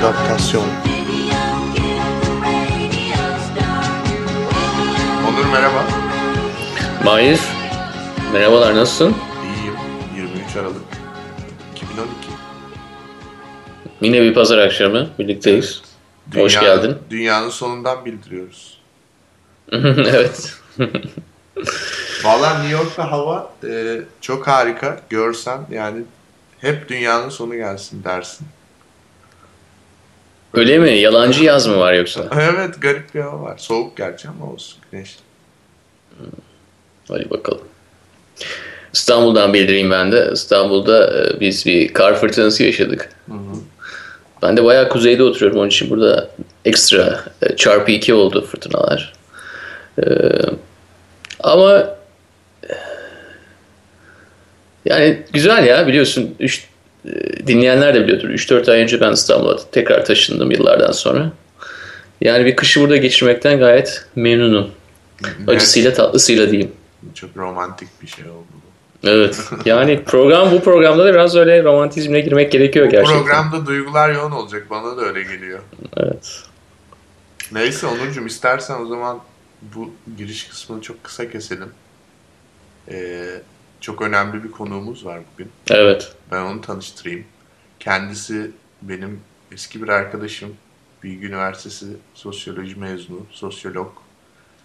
adaptasyon. Onur merhaba. Mahir, merhabalar nasılsın? İyiyim. 23 Aralık 2012. Yine bir pazar akşamı birlikteyiz. Hoş Dünyanın- geldin. Dünyanın sonundan bildiriyoruz. evet. Valla New York'ta hava e, çok harika. Görsen yani hep dünyanın sonu gelsin dersin. Öyle mi? Yalancı yaz mı var yoksa? Evet garip bir hava var. Soğuk gerçi ama olsun güneşli. Hadi bakalım. İstanbul'dan bildireyim ben de. İstanbul'da e, biz bir kar fırtınası yaşadık. Ben de bayağı kuzeyde oturuyorum. Onun için burada ekstra e, çarpı iki oldu fırtınalar. E, ama yani güzel ya biliyorsun. Dinleyenler de biliyordur. 3-4 ay önce ben İstanbul'a tekrar taşındım yıllardan sonra. Yani bir kışı burada geçirmekten gayet memnunum. Acısıyla tatlısıyla diyeyim. Çok romantik bir şey oldu bu. Evet. Yani program bu programda da biraz öyle romantizmle girmek gerekiyor gerçekten. Programda duygular yoğun olacak. Bana da öyle geliyor. Evet. Neyse Onurcuğum istersen o zaman bu giriş kısmını çok kısa keselim. Ee, çok önemli bir konuğumuz var bugün. Evet. Ben onu tanıştırayım. Kendisi benim eski bir arkadaşım. Bilgi Üniversitesi sosyoloji mezunu, sosyolog.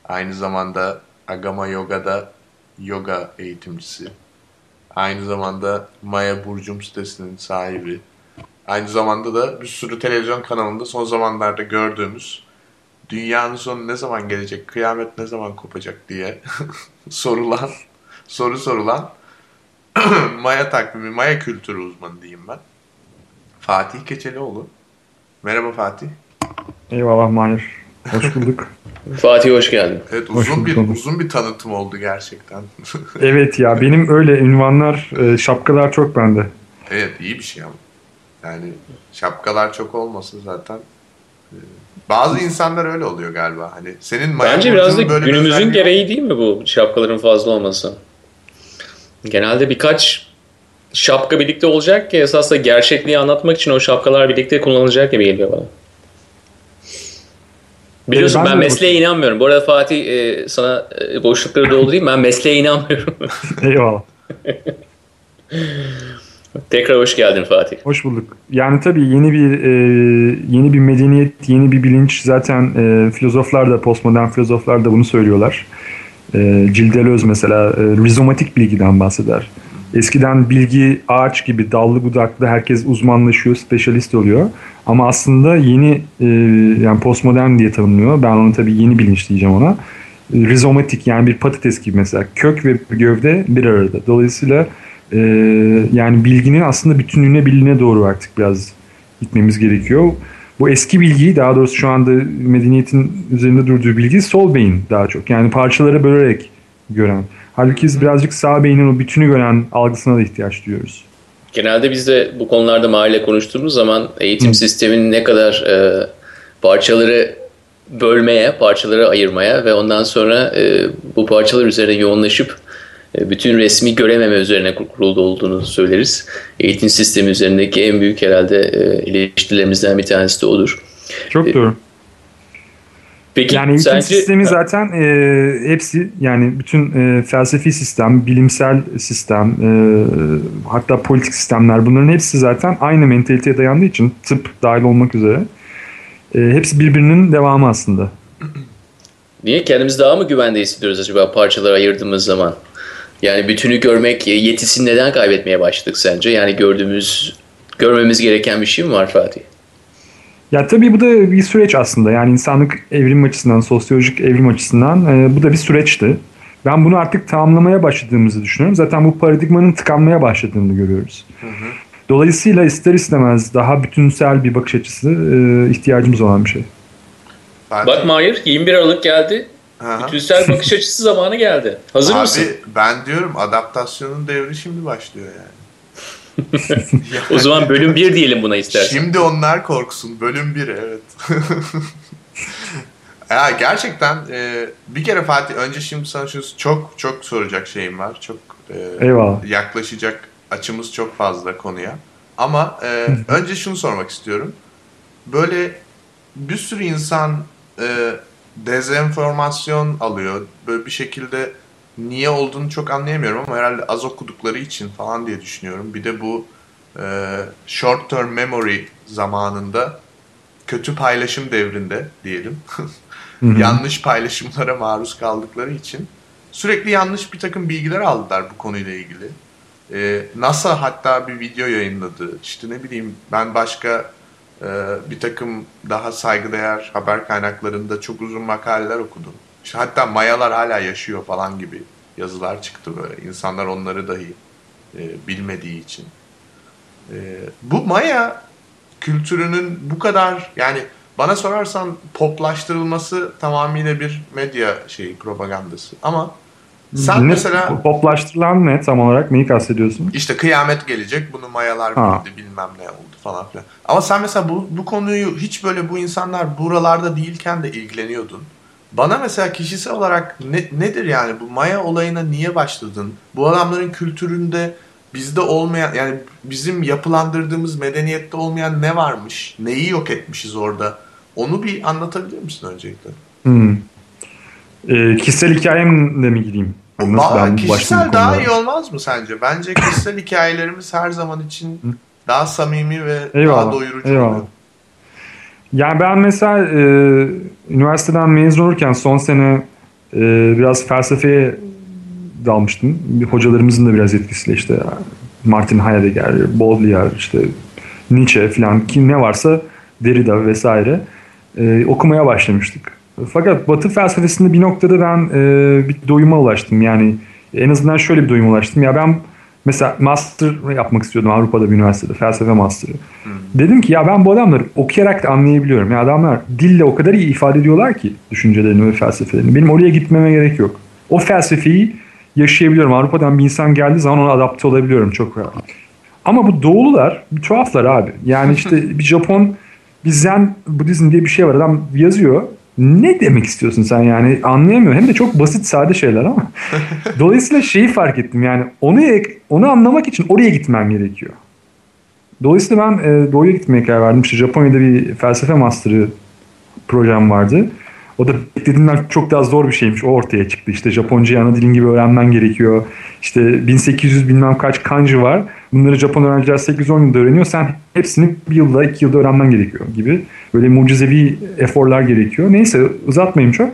Aynı zamanda Agama Yoga'da yoga eğitimcisi. Aynı zamanda Maya Burcum sitesinin sahibi. Aynı zamanda da bir sürü televizyon kanalında son zamanlarda gördüğümüz dünyanın sonu ne zaman gelecek, kıyamet ne zaman kopacak diye sorulan, soru sorulan Maya takvimi, Maya kültürü uzmanı diyeyim ben. Fatih Keçelioğlu. Merhaba Fatih. Eyvallah Mahir. Hoş bulduk. Fatih hoş geldin. Evet Hoş uzun bir bulduk. uzun bir tanıtım oldu gerçekten. evet ya benim öyle ünvanlar, e, şapkalar çok bende. evet iyi bir şey ama. Yani şapkalar çok olmasa zaten e, bazı insanlar öyle oluyor galiba. Hani senin Maya Bence biraz da günümüzün gereği değil mi bu şapkaların fazla olması? Genelde birkaç şapka birlikte olacak ki esas da gerçekliği anlatmak için o şapkalar birlikte kullanılacak gibi geliyor bana. Biliyorsun ben ben, mesleğe inanmıyorum. Bu arada Fatih e, sana e, boşlukları doldurayım. Ben mesleğe inanmıyorum. Eyvallah. Tekrar hoş geldin Fatih. Hoş bulduk. Yani tabii yeni bir e, yeni bir medeniyet, yeni bir bilinç zaten e, filozoflar da postmodern filozoflar da bunu söylüyorlar. E, Gilles Deleuze mesela e, rizomatik bilgiden bahseder. Eskiden bilgi ağaç gibi dallı budaklı herkes uzmanlaşıyor, spesyalist oluyor. Ama aslında yeni e, yani postmodern diye tanımlıyor. Ben onu tabii yeni bilinç diyeceğim ona. E, Rizomatik yani bir patates gibi mesela kök ve gövde bir arada. Dolayısıyla e, yani bilginin aslında bütünlüğüne birliğine doğru artık biraz gitmemiz gerekiyor. Bu eski bilgiyi daha doğrusu şu anda medeniyetin üzerinde durduğu bilgi sol beyin daha çok. Yani parçalara bölerek gören. Halbuki biz birazcık sağ beynin o bütünü gören algısına da ihtiyaç duyuyoruz. Genelde biz de bu konularda mahalle konuştuğumuz zaman eğitim sisteminin ne kadar e, parçaları bölmeye, parçaları ayırmaya ve ondan sonra e, bu parçalar üzerine yoğunlaşıp bütün resmi görememe üzerine kur- kuruldu olduğunu söyleriz. Eğitim sistemi üzerindeki en büyük herhalde e, eleştirilerimizden bir tanesi de odur. Çok doğru. Peki Yani eğitim sence sistemi zaten e, hepsi yani bütün e, felsefi sistem, bilimsel sistem, e, hatta politik sistemler bunların hepsi zaten aynı mentaliteye dayandığı için tıp dahil olmak üzere e, hepsi birbirinin devamı aslında. niye kendimizi daha mı güvende hissediyoruz acaba parçaları ayırdığımız zaman? Yani bütünü görmek yetisini neden kaybetmeye başladık sence? Yani gördüğümüz, görmemiz gereken bir şey mi var Fatih? Ya tabii bu da bir süreç aslında. Yani insanlık evrim açısından, sosyolojik evrim açısından e, bu da bir süreçti. Ben bunu artık tamamlamaya başladığımızı düşünüyorum. Zaten bu paradigmanın tıkanmaya başladığını görüyoruz. Dolayısıyla ister istemez daha bütünsel bir bakış açısı e, ihtiyacımız olan bir şey. Bak Mahir 21 Aralık geldi. Aha. Bütünsel bakış açısı zamanı geldi. Hazır Abi mısın? ben diyorum adaptasyonun devri şimdi başlıyor yani. O zaman bölüm 1 diyelim buna istersen. Şimdi onlar korksun. Bölüm 1 evet. ya gerçekten e, bir kere Fatih önce şimdi sana şu çok çok soracak şeyim var. Çok e, Eyvallah. yaklaşacak açımız çok fazla konuya. Ama e, önce şunu sormak istiyorum. böyle bir sürü insan e, dezenformasyon alıyor. Böyle bir şekilde niye olduğunu çok anlayamıyorum ama herhalde az okudukları için falan diye düşünüyorum. Bir de bu e, short term memory zamanında kötü paylaşım devrinde diyelim. yanlış paylaşımlara maruz kaldıkları için sürekli yanlış bir takım bilgiler aldılar bu konuyla ilgili. Ee, NASA hatta bir video yayınladı. İşte ne bileyim ben başka e, bir takım daha saygıdeğer haber kaynaklarında çok uzun makaleler okudum. İşte hatta Mayalar hala yaşıyor falan gibi yazılar çıktı böyle. İnsanlar onları dahi e, bilmediği için. E, bu Maya kültürünün bu kadar yani bana sorarsan poplaştırılması tamamıyla bir medya şeyi propagandası. Ama sen ne, mesela poplaştırılan ne tam olarak neyi kastediyorsun? İşte kıyamet gelecek bunu mayalar bildi bilmem ne oldu falan filan. Ama sen mesela bu, bu konuyu hiç böyle bu insanlar buralarda değilken de ilgileniyordun. Bana mesela kişisel olarak ne, nedir yani bu maya olayına niye başladın? Bu adamların kültüründe bizde olmayan yani bizim yapılandırdığımız medeniyette olmayan ne varmış? Neyi yok etmişiz orada? Onu bir anlatabilir misin öncelikle? Hmm. E, kişisel hikayemle mi gideyim? Nasıl ben kişisel daha iyi olmaz mı sence? Bence kişisel hikayelerimiz her zaman için daha samimi ve eyvallah, daha doyurucu eyvallah. oluyor. Yani ben mesela e, üniversiteden mezun olurken son sene e, biraz felsefeye dalmıştım. Hocalarımızın da biraz etkisiyle işte Martin Heidegger, Baudrillard, işte Nietzsche falan kim ne varsa Derrida vesaire e, okumaya başlamıştık. Fakat Batı felsefesinde bir noktada ben e, bir doyuma ulaştım. Yani en azından şöyle bir doyuma ulaştım. Ya ben mesela master yapmak istiyordum Avrupa'da bir üniversitede felsefe master'ı. Hmm. Dedim ki ya ben bu adamları okuyarak da anlayabiliyorum. Ya adamlar dille o kadar iyi ifade ediyorlar ki düşüncelerini ve felsefelerini. Benim oraya gitmeme gerek yok. O felsefeyi yaşayabiliyorum. Avrupa'dan bir insan geldiği zaman ona adapte olabiliyorum çok rahat. Ama bu doğulular bir tuhaflar abi. Yani işte bir Japon bir Zen Budizm diye bir şey var. Adam yazıyor. Ne demek istiyorsun sen yani anlayamıyorum. Hem de çok basit sade şeyler ama. Dolayısıyla şeyi fark ettim yani onu onu anlamak için oraya gitmem gerekiyor. Dolayısıyla ben e, doğuya gitmeye karar verdim. İşte Japonya'da bir felsefe master'ı projem vardı. O da beklediğimden çok daha zor bir şeymiş. O ortaya çıktı. İşte Japoncayı ana dilin gibi öğrenmen gerekiyor. İşte 1800 bilmem kaç kanji var. Bunları Japon öğrenciler 8-10 yılda öğreniyor. Sen hepsini bir yılda, iki yılda öğrenmen gerekiyor gibi. Böyle mucizevi eforlar gerekiyor. Neyse uzatmayayım çok.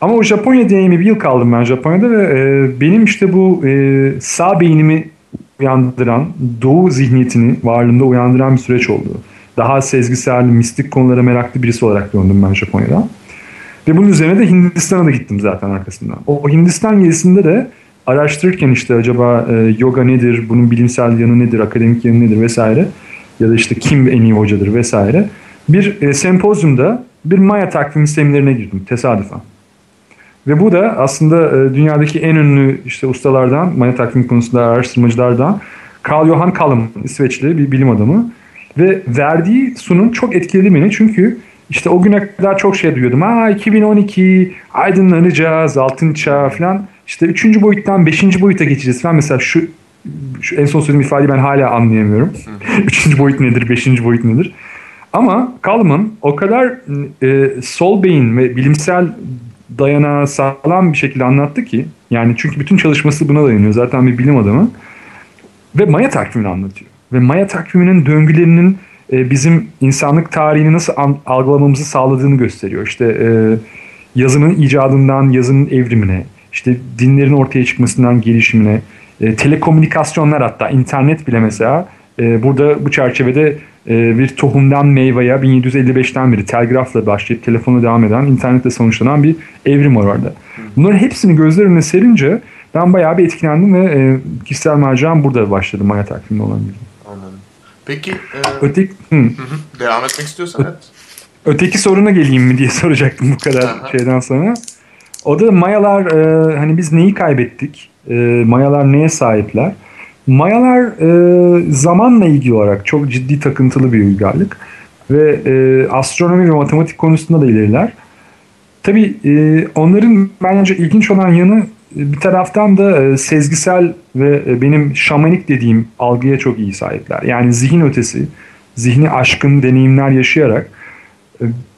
Ama o Japonya deneyimi bir yıl kaldım ben Japonya'da ve e, benim işte bu e, sağ beynimi uyandıran, doğu zihniyetini varlığında uyandıran bir süreç oldu. Daha sezgisel, mistik konulara meraklı birisi olarak döndüm ben Japonya'dan. Ve bunun üzerine de Hindistan'a da gittim zaten arkasından. O Hindistan gezisinde de araştırırken işte acaba e, yoga nedir, bunun bilimsel yanı nedir, akademik yanı nedir vesaire ya da işte kim en iyi hocadır vesaire. Bir e, sempozyumda bir Maya takvimi seminerine girdim tesadüfen. Ve bu da aslında e, dünyadaki en ünlü işte ustalardan, Maya takvim konusunda araştırmacılardan Carl Johan Kalm, İsveçli bir bilim adamı. Ve verdiği sunum çok etkiledi beni çünkü işte o güne kadar çok şey duyuyordum. Ha 2012 aydınlanacağız, altın çağ falan. İşte üçüncü boyuttan beşinci boyuta geçeceğiz falan. Mesela şu, şu en son söylediğim ifadeyi ben hala anlayamıyorum. üçüncü boyut nedir, beşinci boyut nedir? Ama Kalman o kadar e, sol beyin ve bilimsel dayanağı sağlam bir şekilde anlattı ki yani çünkü bütün çalışması buna dayanıyor. Zaten bir bilim adamı. Ve Maya takvimini anlatıyor. Ve Maya takviminin döngülerinin e, bizim insanlık tarihini nasıl algılamamızı sağladığını gösteriyor. İşte e, yazının icadından yazının evrimine, işte dinlerin ortaya çıkmasından gelişimine, e, telekomünikasyonlar hatta internet bile mesela burada bu çerçevede bir tohumdan meyveye 1755'ten beri telgrafla başlayıp telefonla devam eden, internetle sonuçlanan bir evrim var orada. Bunların hepsini gözler önüne serince ben bayağı bir etkilendim ve kişisel maceram burada başladı Maya takviminde olan bir. Peki e, Öteki, hı. Hı hı, devam etmek istiyorsan evet. Öteki soruna geleyim mi diye soracaktım bu kadar Aha. şeyden sonra. O da Mayalar e, hani biz neyi kaybettik? E, Mayalar neye sahipler? Mayalar e, zamanla ilgili olarak çok ciddi takıntılı bir uygarlık ve e, astronomi ve matematik konusunda da ileriler. Tabii e, onların bence ilginç olan yanı bir taraftan da e, sezgisel ve e, benim şamanik dediğim algıya çok iyi sahipler. Yani zihin ötesi, zihni aşkın deneyimler yaşayarak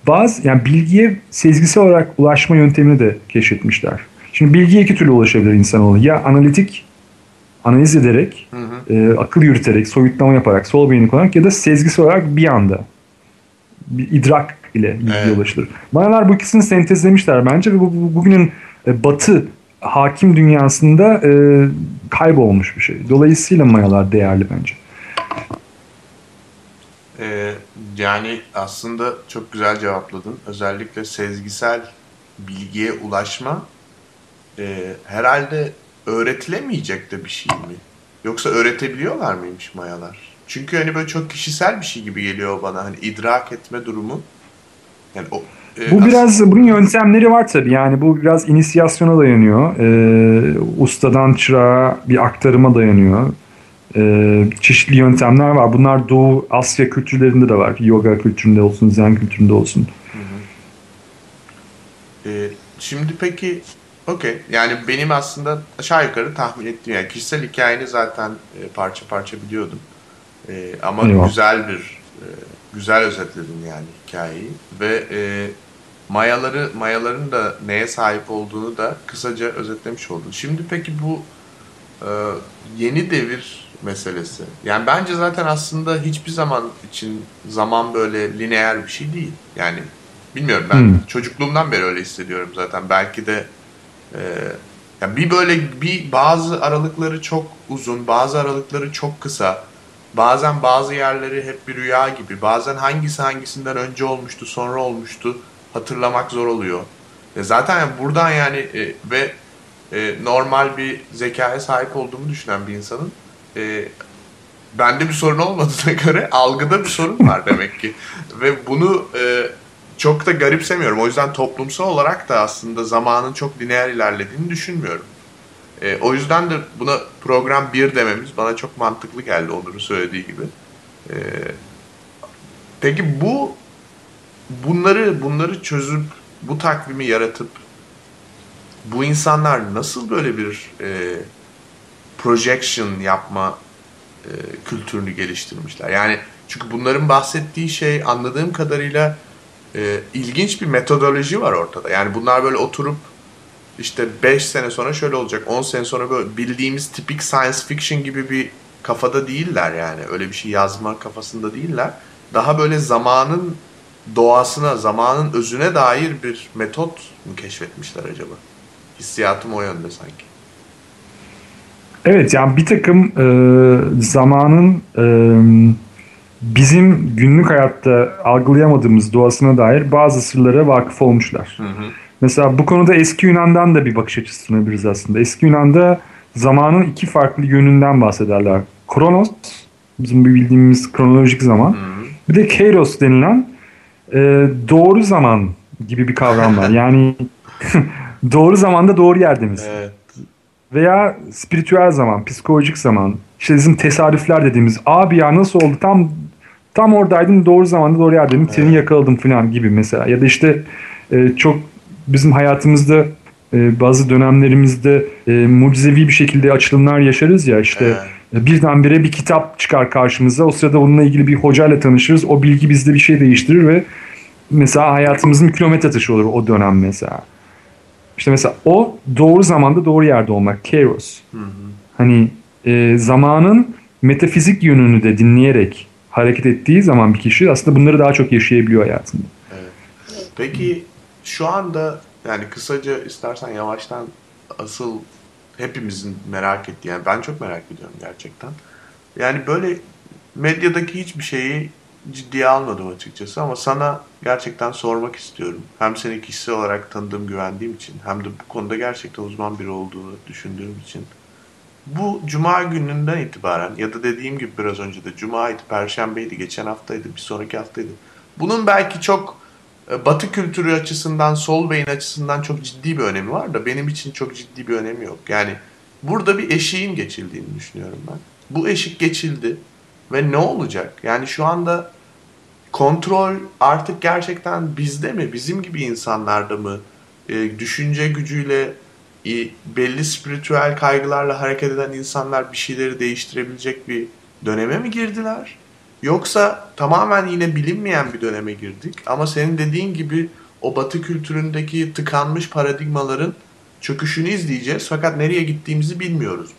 bazı yani bilgiye sezgisel olarak ulaşma yöntemini de keşfetmişler. Şimdi bilgiye iki türlü ulaşabilir insanoğlu. Ya analitik analiz ederek, hı hı. E, akıl yürüterek, soyutlama yaparak, sol beyni kullanarak ya da sezgisel olarak bir anda bir idrak ile bilgiye evet. ulaşılır. Mayalar bu ikisini sentezlemişler bence ve bu, bu bugünün e, batı hakim dünyasında e, kaybolmuş bir şey. Dolayısıyla mayalar değerli bence. Ee, yani aslında çok güzel cevapladın. Özellikle sezgisel bilgiye ulaşma e, herhalde öğretilemeyecek de bir şey mi? Yoksa öğretebiliyorlar mıymış mayalar? Çünkü hani böyle çok kişisel bir şey gibi geliyor bana. Hani idrak etme durumu. Yani o, bu aslında... biraz bunun yöntemleri var tabii. Yani bu biraz inisiyasyona dayanıyor. Ee, ustadan çırağa bir aktarıma dayanıyor. Ee, çeşitli yöntemler var. Bunlar Doğu Asya kültürlerinde de var. Yoga kültüründe olsun, Zen kültüründe olsun. Hı hı. Ee, şimdi peki Okey. Yani benim aslında aşağı yukarı tahmin ettiğim yani kişisel hikayeni zaten e, parça parça biliyordum. E, ama Eyvallah. güzel bir e, güzel özetledin yani hikayeyi ve e, mayaları mayaların da neye sahip olduğunu da kısaca özetlemiş oldun. Şimdi peki bu e, yeni devir meselesi. Yani bence zaten aslında hiçbir zaman için zaman böyle lineer bir şey değil. Yani bilmiyorum ben hmm. çocukluğumdan beri öyle hissediyorum zaten. Belki de ee, yani bir böyle bir bazı aralıkları çok uzun, bazı aralıkları çok kısa. Bazen bazı yerleri hep bir rüya gibi. Bazen hangisi hangisinden önce olmuştu, sonra olmuştu hatırlamak zor oluyor. E zaten buradan yani e, ve e, normal bir zekaya sahip olduğumu düşünen bir insanın e, bende bir sorun olmadığına göre algıda bir sorun var demek ki. Ve bunu e, çok da garipsemiyorum. O yüzden toplumsal olarak da aslında zamanın çok lineer ilerlediğini düşünmüyorum. E, o yüzden de buna program 1 dememiz bana çok mantıklı geldi Onur'un söylediği gibi. E, peki bu bunları bunları çözüp bu takvimi yaratıp bu insanlar nasıl böyle bir e, projection yapma e, kültürünü geliştirmişler? Yani çünkü bunların bahsettiği şey anladığım kadarıyla e, ilginç bir metodoloji var ortada. Yani bunlar böyle oturup işte 5 sene sonra şöyle olacak, 10 sene sonra böyle bildiğimiz tipik science fiction gibi bir kafada değiller yani. Öyle bir şey yazma kafasında değiller. Daha böyle zamanın doğasına, zamanın özüne dair bir metot mu keşfetmişler acaba? Hissiyatım o yönde sanki. Evet yani bir takım e, zamanın e, bizim günlük hayatta algılayamadığımız doğasına dair bazı sırlara vakıf olmuşlar. Hı hı. Mesela bu konuda eski Yunan'dan da bir bakış açısı sunabiliriz aslında. Eski Yunan'da zamanın iki farklı yönünden bahsederler. Kronos, bizim bildiğimiz kronolojik zaman. Bir de Kairos denilen e, doğru zaman gibi bir kavram var. yani doğru zamanda doğru yerde misin? Evet. Veya spiritüel zaman, psikolojik zaman. İşte bizim tesadüfler dediğimiz abi ya nasıl oldu tam tam oradaydım doğru zamanda doğru yerdeydim seni evet. yakaladım falan gibi mesela. Ya da işte e, çok bizim hayatımızda e, bazı dönemlerimizde e, mucizevi bir şekilde açılımlar yaşarız ya işte evet. birdenbire bir kitap çıkar karşımıza. O sırada onunla ilgili bir hocayla tanışırız. O bilgi bizde bir şey değiştirir ve mesela hayatımızın kilometre taşı olur o dönem mesela. İşte mesela o doğru zamanda doğru yerde olmak. Kairos. Hı hı. Hani e, zamanın metafizik yönünü de dinleyerek hareket ettiği zaman bir kişi aslında bunları daha çok yaşayabiliyor hayatında. Evet. Peki şu anda yani kısaca istersen yavaştan asıl hepimizin merak ettiği yani ben çok merak ediyorum gerçekten. Yani böyle medyadaki hiçbir şeyi ciddiye almadım açıkçası ama sana gerçekten sormak istiyorum. Hem seni kişisel olarak tanıdığım, güvendiğim için hem de bu konuda gerçekten uzman biri olduğunu düşündüğüm için bu cuma gününden itibaren ya da dediğim gibi biraz önce de cumaydı, perşembeydi, geçen haftaydı, bir sonraki haftaydı. Bunun belki çok batı kültürü açısından, sol beyin açısından çok ciddi bir önemi var da benim için çok ciddi bir önemi yok. Yani burada bir eşiğin geçildiğini düşünüyorum ben. Bu eşik geçildi ve ne olacak? Yani şu anda kontrol artık gerçekten bizde mi? Bizim gibi insanlarda mı? E, düşünce gücüyle belli spiritüel kaygılarla hareket eden insanlar bir şeyleri değiştirebilecek bir döneme mi girdiler? Yoksa tamamen yine bilinmeyen bir döneme girdik ama senin dediğin gibi o batı kültüründeki tıkanmış paradigmaların çöküşünü izleyeceğiz fakat nereye gittiğimizi bilmiyoruz.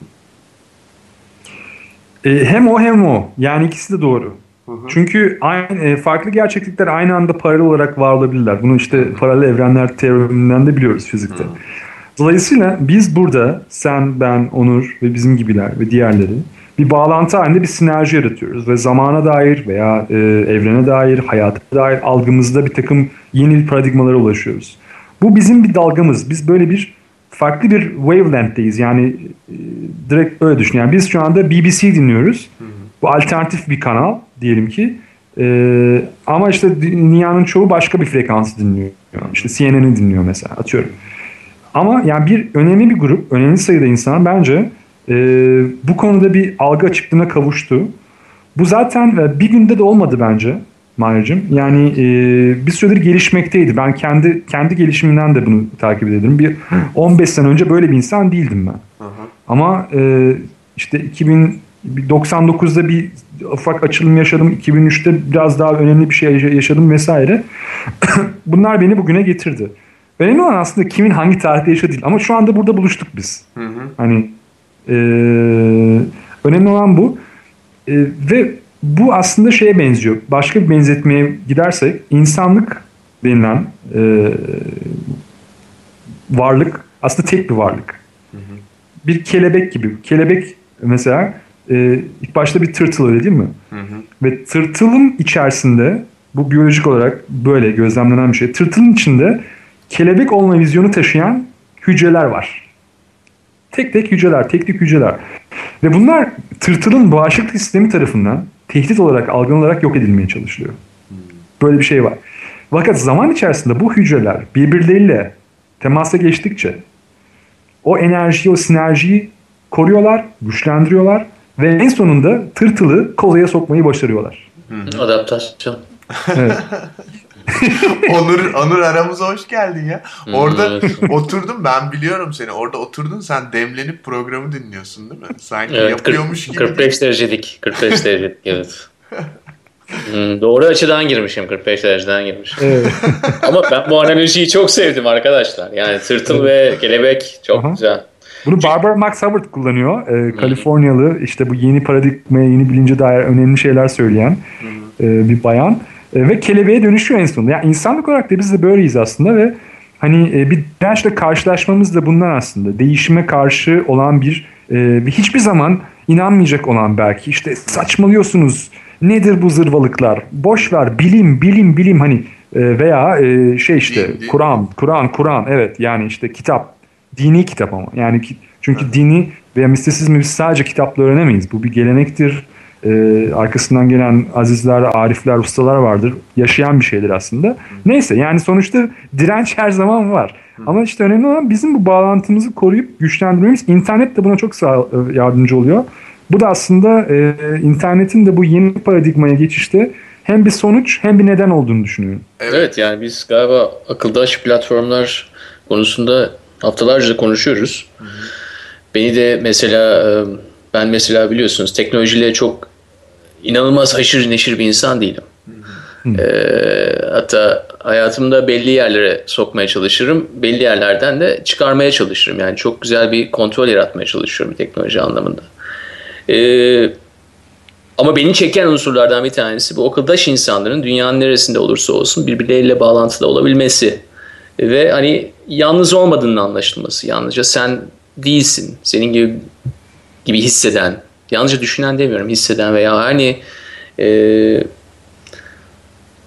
E, hem o hem o. Yani ikisi de doğru. Hı hı. Çünkü aynı, e, farklı gerçeklikler aynı anda paralel olarak var olabilirler. Bunu işte paralel evrenler teoreminden de biliyoruz fizikte. Hı. Dolayısıyla biz burada sen, ben, Onur ve bizim gibiler ve diğerleri bir bağlantı halinde bir sinerji yaratıyoruz ve zamana dair veya e, evrene dair, hayata dair algımızda bir takım yeni paradigmalara ulaşıyoruz. Bu bizim bir dalgamız. Biz böyle bir farklı bir wavelength'teyiz. Yani e, direkt öyle düşün. Yani biz şu anda BBC dinliyoruz. Bu alternatif bir kanal diyelim ki. E, ama işte dünyanın çoğu başka bir frekansı dinliyor. İşte CNN'i dinliyor mesela atıyorum. Ama yani bir önemli bir grup, önemli sayıda insan bence e, bu konuda bir algı açıklığına kavuştu. Bu zaten e, bir günde de olmadı bence Mahir'cim. Yani e, bir süredir gelişmekteydi. Ben kendi kendi gelişiminden de bunu takip ederim. Bir 15 sene önce böyle bir insan değildim ben. Hı hı. Ama e, işte 2099'da bir ufak açılım yaşadım. 2003'te biraz daha önemli bir şey yaşadım vesaire. Bunlar beni bugüne getirdi. Önemli olan aslında kimin hangi tarihte yaşadığı değil. Ama şu anda burada buluştuk biz. Hı hı. Hani e, önemli olan bu. E, ve bu aslında şeye benziyor. Başka bir benzetmeye gidersek insanlık denilen e, varlık aslında tek bir varlık. Hı hı. Bir kelebek gibi. Kelebek mesela e, ilk başta bir tırtıl öyle değil mi? Hı hı. Ve tırtılın içerisinde bu biyolojik olarak böyle gözlemlenen bir şey. Tırtılın içinde kelebek olma vizyonu taşıyan hücreler var. Tek tek hücreler, tek tek hücreler. Ve bunlar tırtılın bağışıklık sistemi tarafından tehdit olarak algılanarak yok edilmeye çalışılıyor. Böyle bir şey var. Fakat zaman içerisinde bu hücreler birbirleriyle temasa geçtikçe o enerjiyi, o sinerjiyi koruyorlar, güçlendiriyorlar ve en sonunda tırtılı kozaya sokmayı başarıyorlar. Adaptasyon. Evet. Onur, Onur aramıza hoş geldin ya. Orada oturdum ben biliyorum seni. Orada oturdun sen demlenip programı dinliyorsun değil mi? Sanki evet, yapıyormuş 40, gibi. 45 derecelik. 45 derecelik evet. Hmm, doğru açıdan girmişim 45 dereceden girmişim. Evet. Ama ben bu analojiyi çok sevdim arkadaşlar. Yani tırtıl ve kelebek çok Aha. güzel. Bunu Barbara Max Hubbard kullanıyor. Ee, Kaliforniyalı işte bu yeni paradigmaya, yeni bilince dair önemli şeyler söyleyen e, bir bayan. E, ve kelebeğe dönüşüyor en sonunda. Yani insanlık olarak da biz de böyleyiz aslında ve hani e, bir dirençle karşılaşmamız da bundan aslında. Değişime karşı olan bir e, hiçbir zaman inanmayacak olan belki. İşte saçmalıyorsunuz. Nedir bu zırvalıklar? Boş ver. Bilim bilim bilim. Hani e, veya e, şey işte Kur'an Kur'an Kur'an. Evet yani işte kitap. Dini kitap ama. Yani çünkü dini veya mistisizmi biz sadece kitapla öğrenemeyiz. Bu bir gelenektir e, arkasından gelen azizler, arifler, ustalar vardır. Yaşayan bir şeydir aslında. Neyse yani sonuçta direnç her zaman var. Ama işte önemli olan bizim bu bağlantımızı koruyup güçlendirmemiz. İnternet de buna çok sağ, e, yardımcı oluyor. Bu da aslında e, internetin de bu yeni paradigmaya geçişte hem bir sonuç hem bir neden olduğunu düşünüyorum. Evet, yani biz galiba akıldaş platformlar konusunda haftalarca konuşuyoruz. Hı hı. Beni de mesela e, ben mesela biliyorsunuz teknolojiyle çok inanılmaz haşır neşir bir insan değilim. Ee, hatta hayatımda belli yerlere sokmaya çalışırım. Belli yerlerden de çıkarmaya çalışırım. Yani çok güzel bir kontrol yaratmaya çalışıyorum teknoloji anlamında. Ee, ama beni çeken unsurlardan bir tanesi bu okuldaş insanların dünyanın neresinde olursa olsun birbirleriyle bağlantıda olabilmesi. Ve hani yalnız olmadığının anlaşılması. Yalnızca sen değilsin. Senin gibi gibi hisseden, yalnızca düşünen demiyorum, hisseden veya hani e,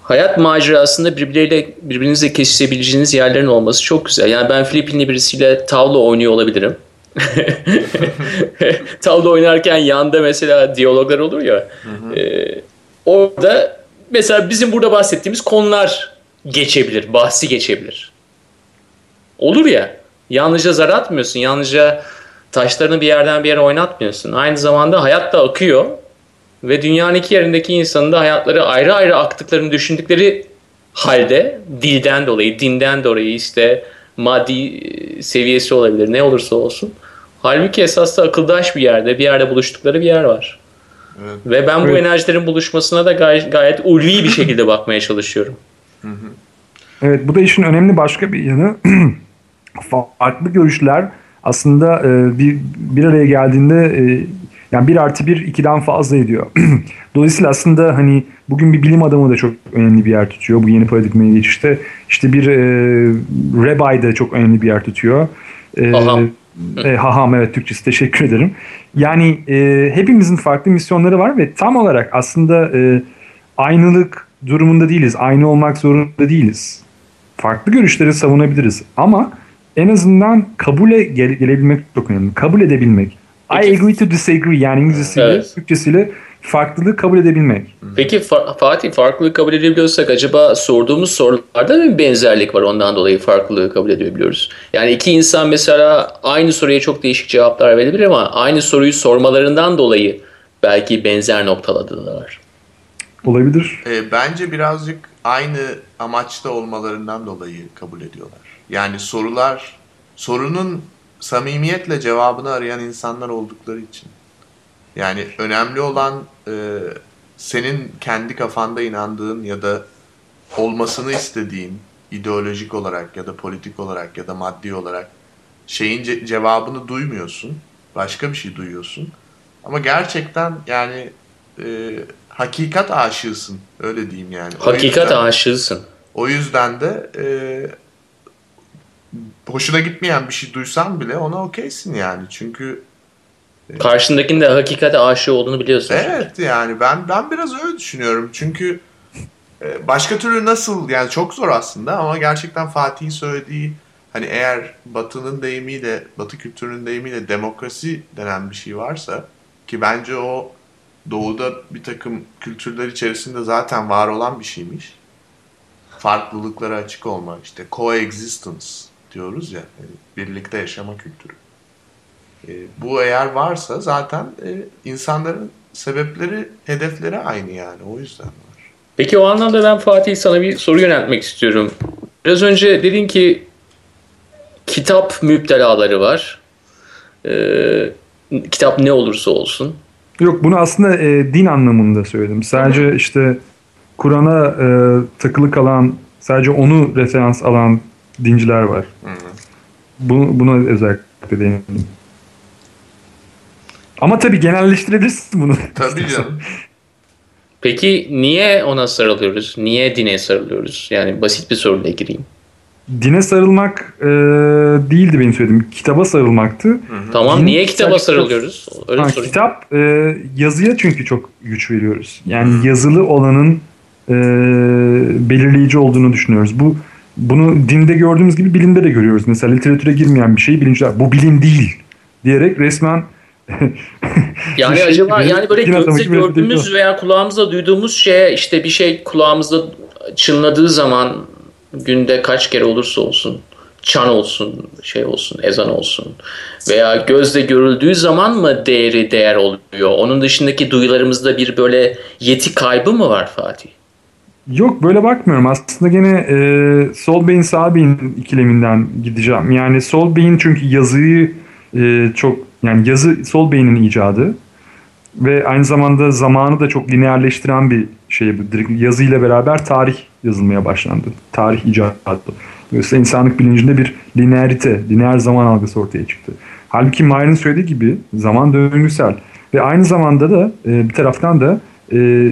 hayat macerasında birbirleriyle birbirinizle kesişebileceğiniz yerlerin olması çok güzel. Yani ben Filipinli birisiyle tavla oynuyor olabilirim. tavla oynarken yanda mesela diyaloglar olur ya. Hı hı. E, orada mesela bizim burada bahsettiğimiz konular geçebilir, bahsi geçebilir. Olur ya. Yalnızca zar atmıyorsun. Yalnızca taşlarını bir yerden bir yere oynatmıyorsun. Aynı zamanda hayat da akıyor ve dünyanın iki yerindeki insanın da hayatları ayrı ayrı aktıklarını düşündükleri halde dilden dolayı, dinden dolayı işte maddi e, seviyesi olabilir ne olursa olsun. Halbuki esas da akıldaş bir yerde, bir yerde buluştukları bir yer var. Evet. Ve ben bu evet. enerjilerin buluşmasına da gayet, gayet ulvi bir şekilde bakmaya çalışıyorum. Evet bu da işin önemli başka bir yanı. Farklı görüşler aslında e, bir, bir araya geldiğinde e, yani bir artı bir ikiden fazla ediyor. Dolayısıyla aslında hani bugün bir bilim adamı da çok önemli bir yer tutuyor bu yeni paradigmaya geçişte. İşte bir e, rabbi de çok önemli bir yer tutuyor. E, Haham. E, haham evet Türkçesi teşekkür ederim. Yani e, hepimizin farklı misyonları var ve tam olarak aslında e, aynılık durumunda değiliz. Aynı olmak zorunda değiliz. Farklı görüşleri savunabiliriz ama en azından kabule gele, gelebilmek çok önemli. Kabul edebilmek. Peki. I agree to disagree yani İngilizcesiyle, evet. Türkçesiyle farklılığı kabul edebilmek. Peki Fatih farklılığı kabul edebiliyorsak acaba sorduğumuz sorularda mı bir benzerlik var ondan dolayı farklılığı kabul edebiliyoruz? Yani iki insan mesela aynı soruya çok değişik cevaplar verebilir ama aynı soruyu sormalarından dolayı belki benzer noktaladılar. Olabilir. E, bence birazcık aynı amaçta olmalarından dolayı kabul ediyorlar. Yani sorular, sorunun samimiyetle cevabını arayan insanlar oldukları için. Yani önemli olan e, senin kendi kafanda inandığın ya da olmasını istediğin ideolojik olarak ya da politik olarak ya da maddi olarak şeyin ce- cevabını duymuyorsun. Başka bir şey duyuyorsun. Ama gerçekten yani e, hakikat aşığısın. Öyle diyeyim yani. Hakikat yüzden, aşığısın. O yüzden de e, hoşuna gitmeyen bir şey duysan bile ona okeysin yani. Çünkü e, Karşındakinin de hakikate aşığı olduğunu biliyorsun. Evet çünkü. yani ben ben biraz öyle düşünüyorum. Çünkü e, başka türlü nasıl yani çok zor aslında ama gerçekten Fatih'in söylediği hani eğer Batı'nın deyimiyle, Batı kültürünün deyimiyle demokrasi denen bir şey varsa ki bence o Doğu'da bir takım kültürler içerisinde zaten var olan bir şeymiş. Farklılıklara açık olma, işte coexistence diyoruz ya, yani birlikte yaşama kültürü. E, bu eğer varsa zaten e, insanların sebepleri, hedefleri aynı yani. O yüzden var. Peki o anlamda ben Fatih sana bir soru yöneltmek istiyorum. Biraz önce dedin ki kitap müptelaları var. Ee, kitap ne olursa olsun. Yok bunu aslında e, din anlamında söyledim. Sadece işte Kur'an'a e, takılı kalan, sadece onu referans alan dinciler var. Hı. Bunu, buna özellikle değindim. Ama tabii genelleştirebilirsin bunu. Tabii canım. Peki niye ona sarılıyoruz? Niye dine sarılıyoruz? Yani basit bir soruyla gireyim. Dine sarılmak e, değildi benim söylediğim. Kitaba sarılmaktı. Hı hı. Tamam Din, niye kitaba sarılıyoruz? Öyle ha, kitap e, yazıya çünkü çok güç veriyoruz. Yani hı. yazılı olanın e, belirleyici olduğunu düşünüyoruz. Bu bunu dinde gördüğümüz gibi bilimde de görüyoruz. Mesela literatüre girmeyen bir şeyi bilimciler bu bilim değil diyerek resmen yani şey acaba yani böyle gözle gördüğümüz veya kulağımızda duyduğumuz şeye işte bir şey kulağımızda çınladığı zaman günde kaç kere olursa olsun çan olsun, şey olsun, ezan olsun veya gözle görüldüğü zaman mı değeri değer oluyor? Onun dışındaki duyularımızda bir böyle yeti kaybı mı var Fatih? Yok böyle bakmıyorum. Aslında gene e, sol beyin sağ beyin ikileminden gideceğim. Yani sol beyin çünkü yazıyı e, çok yani yazı sol beynin icadı ve aynı zamanda zamanı da çok lineerleştiren bir şey yazıyla beraber tarih yazılmaya başlandı. Tarih icadı. Dolayısıyla insanlık bilincinde bir lineerite, lineer zaman algısı ortaya çıktı. Halbuki Mayer'in söylediği gibi zaman döngüsel ve aynı zamanda da e, bir taraftan da e,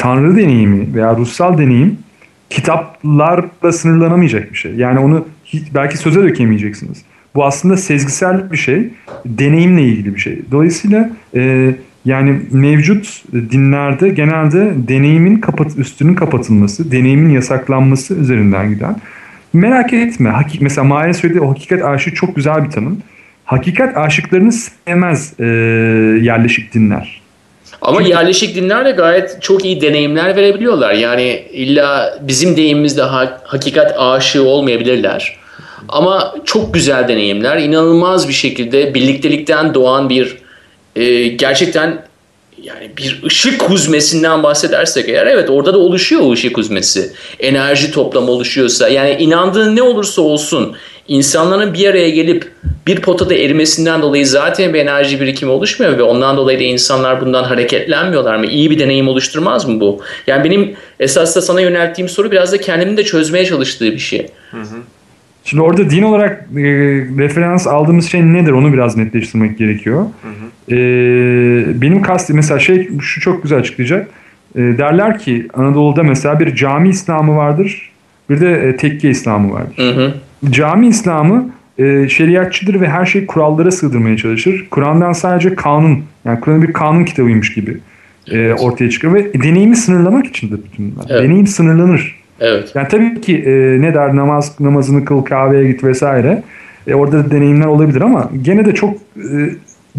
tanrı deneyimi veya ruhsal deneyim kitaplarla sınırlanamayacak bir şey. Yani onu hiç, belki söze dökemeyeceksiniz. Bu aslında sezgisel bir şey, deneyimle ilgili bir şey. Dolayısıyla e, yani mevcut dinlerde genelde deneyimin kapat üstünün kapatılması, deneyimin yasaklanması üzerinden giden. Merak etme. Hakik mesela Mahir'in söylediği o hakikat aşığı çok güzel bir tanım. Hakikat aşıklarını sevmez e, yerleşik dinler. Ama Çünkü... yerleşik dinler de gayet çok iyi deneyimler verebiliyorlar. Yani illa bizim deyimimizde ha- hakikat aşığı olmayabilirler. Ama çok güzel deneyimler. inanılmaz bir şekilde birliktelikten doğan bir e, gerçekten yani bir ışık huzmesinden bahsedersek eğer evet orada da oluşuyor o ışık huzmesi. Enerji toplamı oluşuyorsa yani inandığın ne olursa olsun insanların bir araya gelip bir potada erimesinden dolayı zaten bir enerji birikimi oluşmuyor ve ondan dolayı da insanlar bundan hareketlenmiyorlar mı? İyi bir deneyim oluşturmaz mı bu? Yani benim esas da sana yönelttiğim soru biraz da kendimin de çözmeye çalıştığı bir şey. Hı hı. Şimdi orada din olarak e, referans aldığımız şey nedir onu biraz netleştirmek gerekiyor. Hı hı. E, benim kastım mesela şey şu çok güzel açıklayacak. E, derler ki Anadolu'da mesela bir cami İslamı vardır bir de e, tekke İslamı vardır. Hı hı. Cami İslamı e, şeriatçıdır ve her şey kurallara sığdırmaya çalışır. Kur'an'dan sadece kanun yani Kur'an bir kanun kitabıymış gibi e, ortaya çıkıyor ve deneyimi sınırlamak içindir bütün bunlar. Evet. Deneyim sınırlanır. Evet. Yani tabii ki e, ne der namaz namazını kıl kahveye git vesaire. E, orada da deneyimler olabilir ama gene de çok e,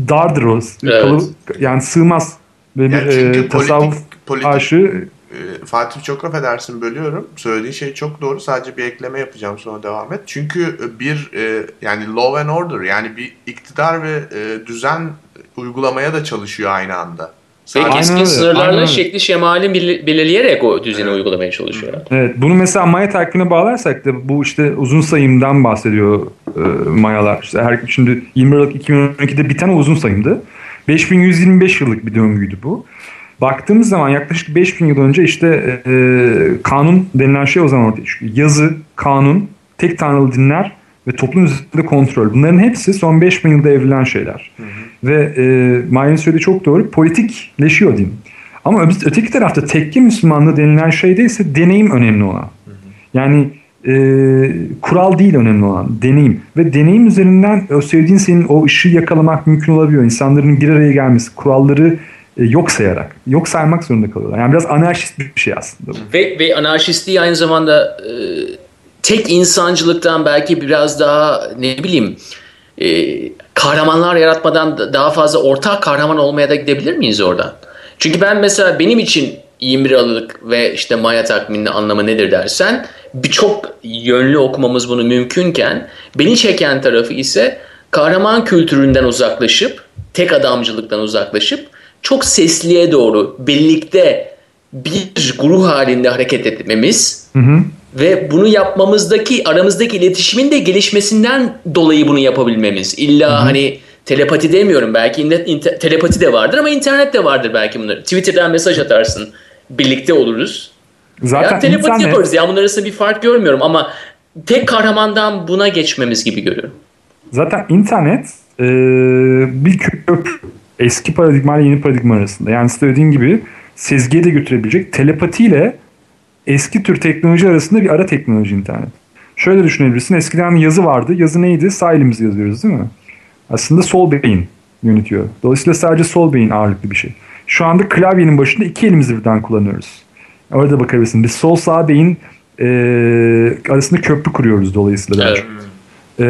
dardır o. Evet. Kalı, yani sığmaz. Ve bir yani e, tasavvuf politik, aşığı e, Fatih çok affedersin bölüyorum. Söylediğin şey çok doğru. Sadece bir ekleme yapacağım sonra devam et. Çünkü bir e, yani law and order yani bir iktidar ve e, düzen uygulamaya da çalışıyor aynı anda. Ve keskin sınırlarla şekli şemali belirleyerek o düzeni evet. uygulamaya çalışıyor. Evet. Bunu mesela Maya takvimine bağlarsak da bu işte uzun sayımdan bahsediyor e, Mayalar. İşte her, şimdi 20 Aralık 2012'de biten uzun sayımdı. 5125 yıllık bir döngüydü bu. Baktığımız zaman yaklaşık 5000 yıl önce işte e, kanun denilen şey o zaman ortaya çıkıyor. Yazı, kanun, tek tanrılı dinler ve toplum üzerinde kontrol. Bunların hepsi son 5000 yılda evrilen şeyler. Hı hı. Ve e, Mayer'in söylediği çok doğru. Politikleşiyor din. Ama öteki tarafta tekke Müslümanlığı denilen şeyde ise deneyim önemli olan. Hı hı. Yani e, kural değil önemli olan deneyim ve deneyim üzerinden o sevdiğin senin o ışığı yakalamak mümkün olabiliyor. İnsanların bir araya gelmesi, kuralları e, yok sayarak, yok saymak zorunda kalıyorlar. Yani biraz anarşist bir şey aslında. Ve, ve anarşistliği aynı zamanda e, tek insancılıktan belki biraz daha ne bileyim e, kahramanlar yaratmadan daha fazla ortak kahraman olmaya da gidebilir miyiz oradan? Çünkü ben mesela benim için 21 Aralık ve işte Maya takviminin anlamı nedir dersen birçok yönlü okumamız bunu mümkünken beni çeken tarafı ise kahraman kültüründen uzaklaşıp tek adamcılıktan uzaklaşıp çok sesliye doğru birlikte bir grup halinde hareket etmemiz hı hı. ve bunu yapmamızdaki aramızdaki iletişimin de gelişmesinden dolayı bunu yapabilmemiz. İlla hı hı. hani telepati demiyorum belki inter, telepati de vardır ama internet de vardır belki bunları. Twitter'dan mesaj atarsın birlikte oluruz. Zaten ya, telepati internet... yaparız ya bunlar arasında bir fark görmüyorum ama tek kahramandan buna geçmemiz gibi görüyorum. Zaten internet e, bir köprü eski paradigma ile yeni paradigma arasında. Yani söylediğin gibi sezgiye de götürebilecek telepatiyle eski tür teknoloji arasında bir ara teknoloji internet. Şöyle düşünebilirsin. Eskiden yazı vardı. Yazı neydi? Sağ elimizle yazıyoruz değil mi? Aslında sol beyin yönetiyor. Dolayısıyla sadece sol beyin ağırlıklı bir şey. Şu anda klavyenin başında iki elimizi birden kullanıyoruz. Orada bakabilirsin. Biz sol sağ beyin e, arasında köprü kuruyoruz dolayısıyla. Evet. E,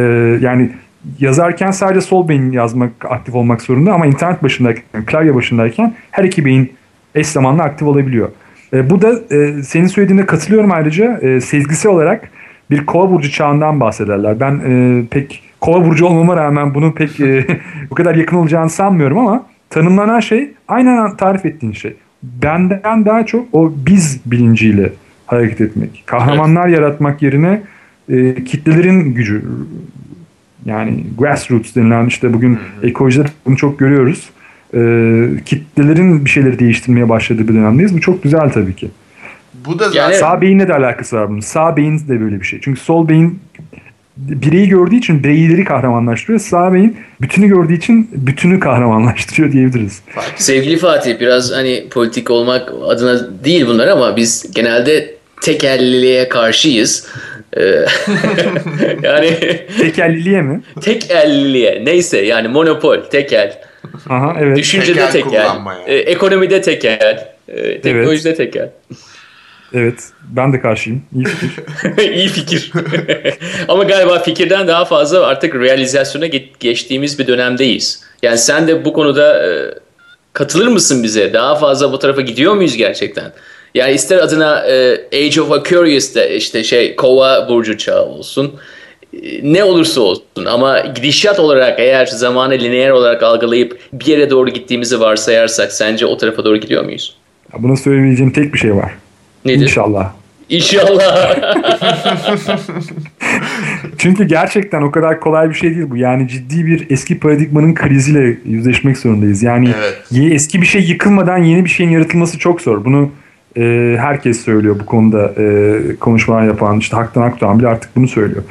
yani yazarken sadece sol beyin yazmak, aktif olmak zorunda ama internet başındayken, klavye başındayken her iki beyin eş zamanlı aktif olabiliyor. E, bu da e, senin söylediğine katılıyorum ayrıca e, sezgisi olarak bir kova burcu çağından bahsederler. Ben e, pek kova burcu olmama rağmen bunu pek e, bu kadar yakın olacağını sanmıyorum ama tanımlanan şey aynen tarif ettiğin şey. Benden daha çok o biz bilinciyle hareket etmek. Kahramanlar evet. yaratmak yerine e, kitlelerin gücü, yani grassroots denilen işte bugün ekolojide bunu çok görüyoruz. E, kitlelerin bir şeyleri değiştirmeye başladığı bir dönemdeyiz. Bu çok güzel tabii ki. Bu da zaten... Yani, sağ beyinle de alakası var bunun. Sağ beyin de böyle bir şey. Çünkü sol beyin bireyi gördüğü için bireyleri kahramanlaştırıyor. Sağ beyin bütünü gördüğü için bütünü kahramanlaştırıyor diyebiliriz. Sevgili Fatih biraz hani politik olmak adına değil bunlar ama biz genelde tekelliliğe karşıyız. Ee, yani tekelliliğe mi? Tekelliliğe. Neyse yani monopol, tekel. Aha, evet. Düşüncede tekel. tekel. Ee, ekonomide tekel. Ee, teknolojide evet. tekel. Evet. Ben de karşıyım. İyi fikir. İyi fikir. Ama galiba fikirden daha fazla artık realizasyona geçtiğimiz bir dönemdeyiz. Yani sen de bu konuda e, katılır mısın bize? Daha fazla bu tarafa gidiyor muyuz gerçekten? Yani ister adına e, Age of Aquarius'ta işte şey kova burcu çağı olsun. E, ne olursa olsun ama gidişat olarak eğer zamanı lineer olarak algılayıp bir yere doğru gittiğimizi varsayarsak sence o tarafa doğru gidiyor muyuz? Buna söyleyebileceğim tek bir şey var. Nedir? İnşallah. İnşallah. çünkü gerçekten o kadar kolay bir şey değil bu. Yani ciddi bir eski paradigmanın kriziyle yüzleşmek zorundayız. Yani evet. eski bir şey yıkılmadan yeni bir şeyin yaratılması çok zor. Bunu e, herkes söylüyor bu konuda e, konuşmalar yapan işte Haktan Akdoğan bile artık bunu söylüyor.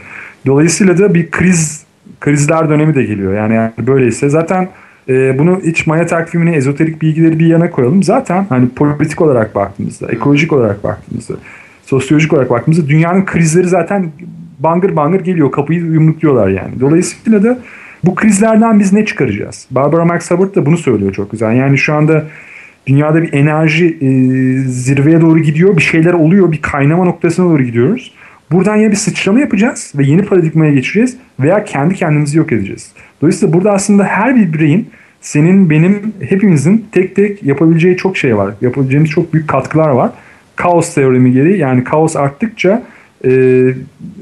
Dolayısıyla da bir kriz krizler dönemi de geliyor. Yani, yani böyleyse zaten e, bunu iç maya takvimini, ezoterik bilgileri bir yana koyalım. Zaten hani politik olarak baktığımızda, ekolojik olarak baktığımızda, sosyolojik olarak baktığımızda dünyanın krizleri zaten bangır bangır geliyor. Kapıyı yumrukluyorlar yani. Dolayısıyla da bu krizlerden biz ne çıkaracağız? Barbara Max Hubbard da bunu söylüyor çok güzel. Yani şu anda dünyada bir enerji e, zirveye doğru gidiyor. Bir şeyler oluyor. Bir kaynama noktasına doğru gidiyoruz. Buradan ya bir sıçrama yapacağız ve yeni paradigmaya geçeceğiz veya kendi kendimizi yok edeceğiz. Dolayısıyla burada aslında her bir bireyin senin, benim, hepimizin tek tek yapabileceği çok şey var. Yapabileceğimiz çok büyük katkılar var. Kaos teoremi gereği yani kaos arttıkça e,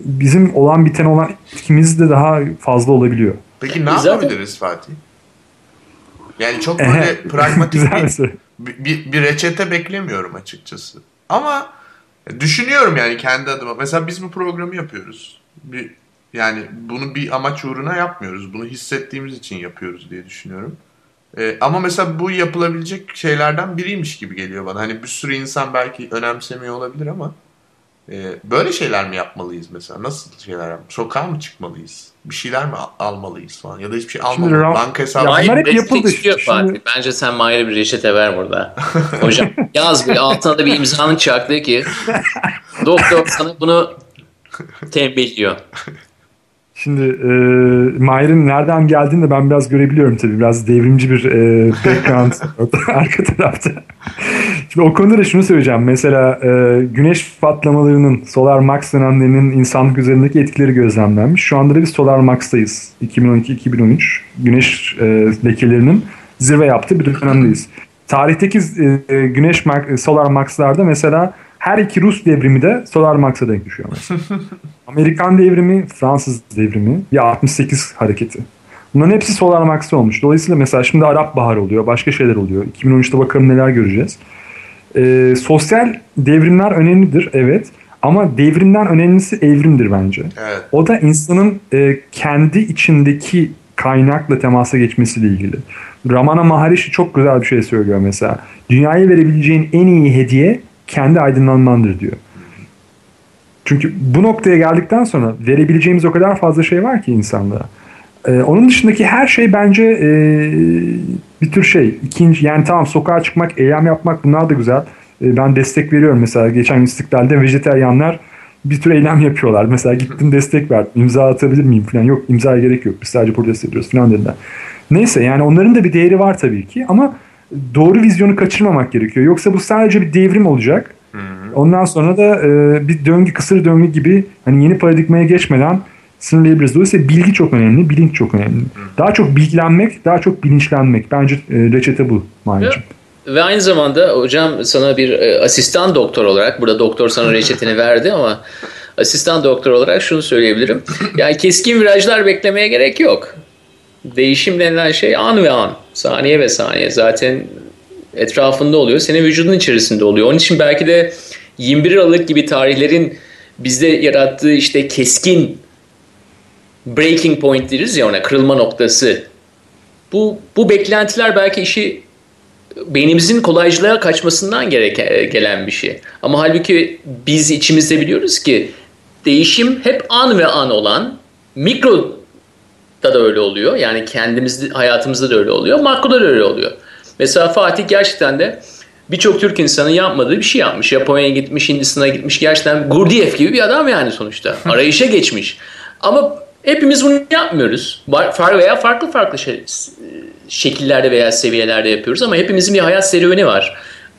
bizim olan biten olan etkimiz de daha fazla olabiliyor. Peki ne Zaten... yapabiliriz Fatih? Yani çok böyle pragmatik bir, bir, bir reçete beklemiyorum açıkçası. Ama düşünüyorum yani kendi adıma. Mesela biz bu programı yapıyoruz. Bir, yani bunu bir amaç uğruna yapmıyoruz. Bunu hissettiğimiz için yapıyoruz diye düşünüyorum. Ee, ama mesela bu yapılabilecek şeylerden biriymiş gibi geliyor bana. Hani bir sürü insan belki önemsemiyor olabilir ama e, böyle şeyler mi yapmalıyız mesela? Nasıl şeyler yap? Sokağa mı çıkmalıyız? Bir şeyler mi almalıyız falan? Ya da hiçbir şey almamalıyız. Banka hesabı. Ya bunlar hep yapıldı. Şimdi... Fatih. Bence sen Mahir'e bir reçete ver burada. Hocam yaz bir altına da bir imzanın çaktığı ki doktor sana bunu tembihliyor. Şimdi e, Mahir'in nereden geldiğini de ben biraz görebiliyorum tabii. Biraz devrimci bir e, background arka tarafta. Şimdi o konuda da şunu söyleyeceğim. Mesela e, güneş patlamalarının, solar max dönemlerinin insanlık üzerindeki etkileri gözlemlenmiş. Şu anda da biz solar max'tayız. 2012-2013 güneş e, lekelerinin zirve yaptığı bir dönemdeyiz. Tarihteki e, güneş solar max'larda mesela her iki Rus devrimi de Solar Max'a denk düşüyor. Amerikan devrimi, Fransız devrimi, bir 68 hareketi. Bunların hepsi Solar Max'ta olmuş. Dolayısıyla mesela şimdi Arap Bahar oluyor, başka şeyler oluyor. 2013'te bakalım neler göreceğiz. Ee, sosyal devrimler önemlidir, evet. Ama devrimden önemlisi evrimdir bence. Evet. O da insanın e, kendi içindeki kaynakla temasa geçmesiyle ilgili. Ramana Maharishi çok güzel bir şey söylüyor mesela. Dünyaya verebileceğin en iyi hediye kendi aydınlanmandır diyor. Çünkü bu noktaya geldikten sonra verebileceğimiz o kadar fazla şey var ki insanlığa. Ee, onun dışındaki her şey bence e, bir tür şey. İkinci, yani tamam sokağa çıkmak, eylem yapmak bunlar da güzel. E, ben destek veriyorum mesela. Geçen İstiklal'de vejeteryanlar bir tür eylem yapıyorlar. Mesela gittim destek verdim. İmza atabilir miyim falan. Yok imzaya gerek yok. Biz sadece protesto ediyoruz falan dediler. Neyse yani onların da bir değeri var tabii ki ama doğru vizyonu kaçırmamak gerekiyor. Yoksa bu sadece bir devrim olacak. Hı hı. Ondan sonra da e, bir döngü, kısır döngü gibi hani yeni paradigmaya geçmeden sınırlayabiliriz. Dolayısıyla bilgi çok önemli, bilinç çok önemli. Daha çok bilgilenmek, daha çok bilinçlenmek. Bence e, reçete bu Mahir'cim. Ve aynı zamanda hocam sana bir e, asistan doktor olarak, burada doktor sana reçetini verdi ama asistan doktor olarak şunu söyleyebilirim. Yani keskin virajlar beklemeye gerek yok değişim denilen şey an ve an, saniye ve saniye zaten etrafında oluyor. Senin vücudun içerisinde oluyor. Onun için belki de 21 Aralık gibi tarihlerin bizde yarattığı işte keskin breaking point deriz ya ona kırılma noktası. Bu, bu beklentiler belki işi beynimizin kolaycılığa kaçmasından gereken, gelen bir şey. Ama halbuki biz içimizde biliyoruz ki değişim hep an ve an olan mikro da da öyle oluyor. Yani kendimiz hayatımızda da öyle oluyor. Makroda da öyle oluyor. Mesela Fatih gerçekten de birçok Türk insanın yapmadığı bir şey yapmış. Japonya'ya gitmiş, Hindistan'a gitmiş. Gerçekten Gurdjieff gibi bir adam yani sonuçta. Arayışa geçmiş. Ama hepimiz bunu yapmıyoruz. Far veya farklı farklı şey, şekillerde veya seviyelerde yapıyoruz ama hepimizin bir hayat serüveni var.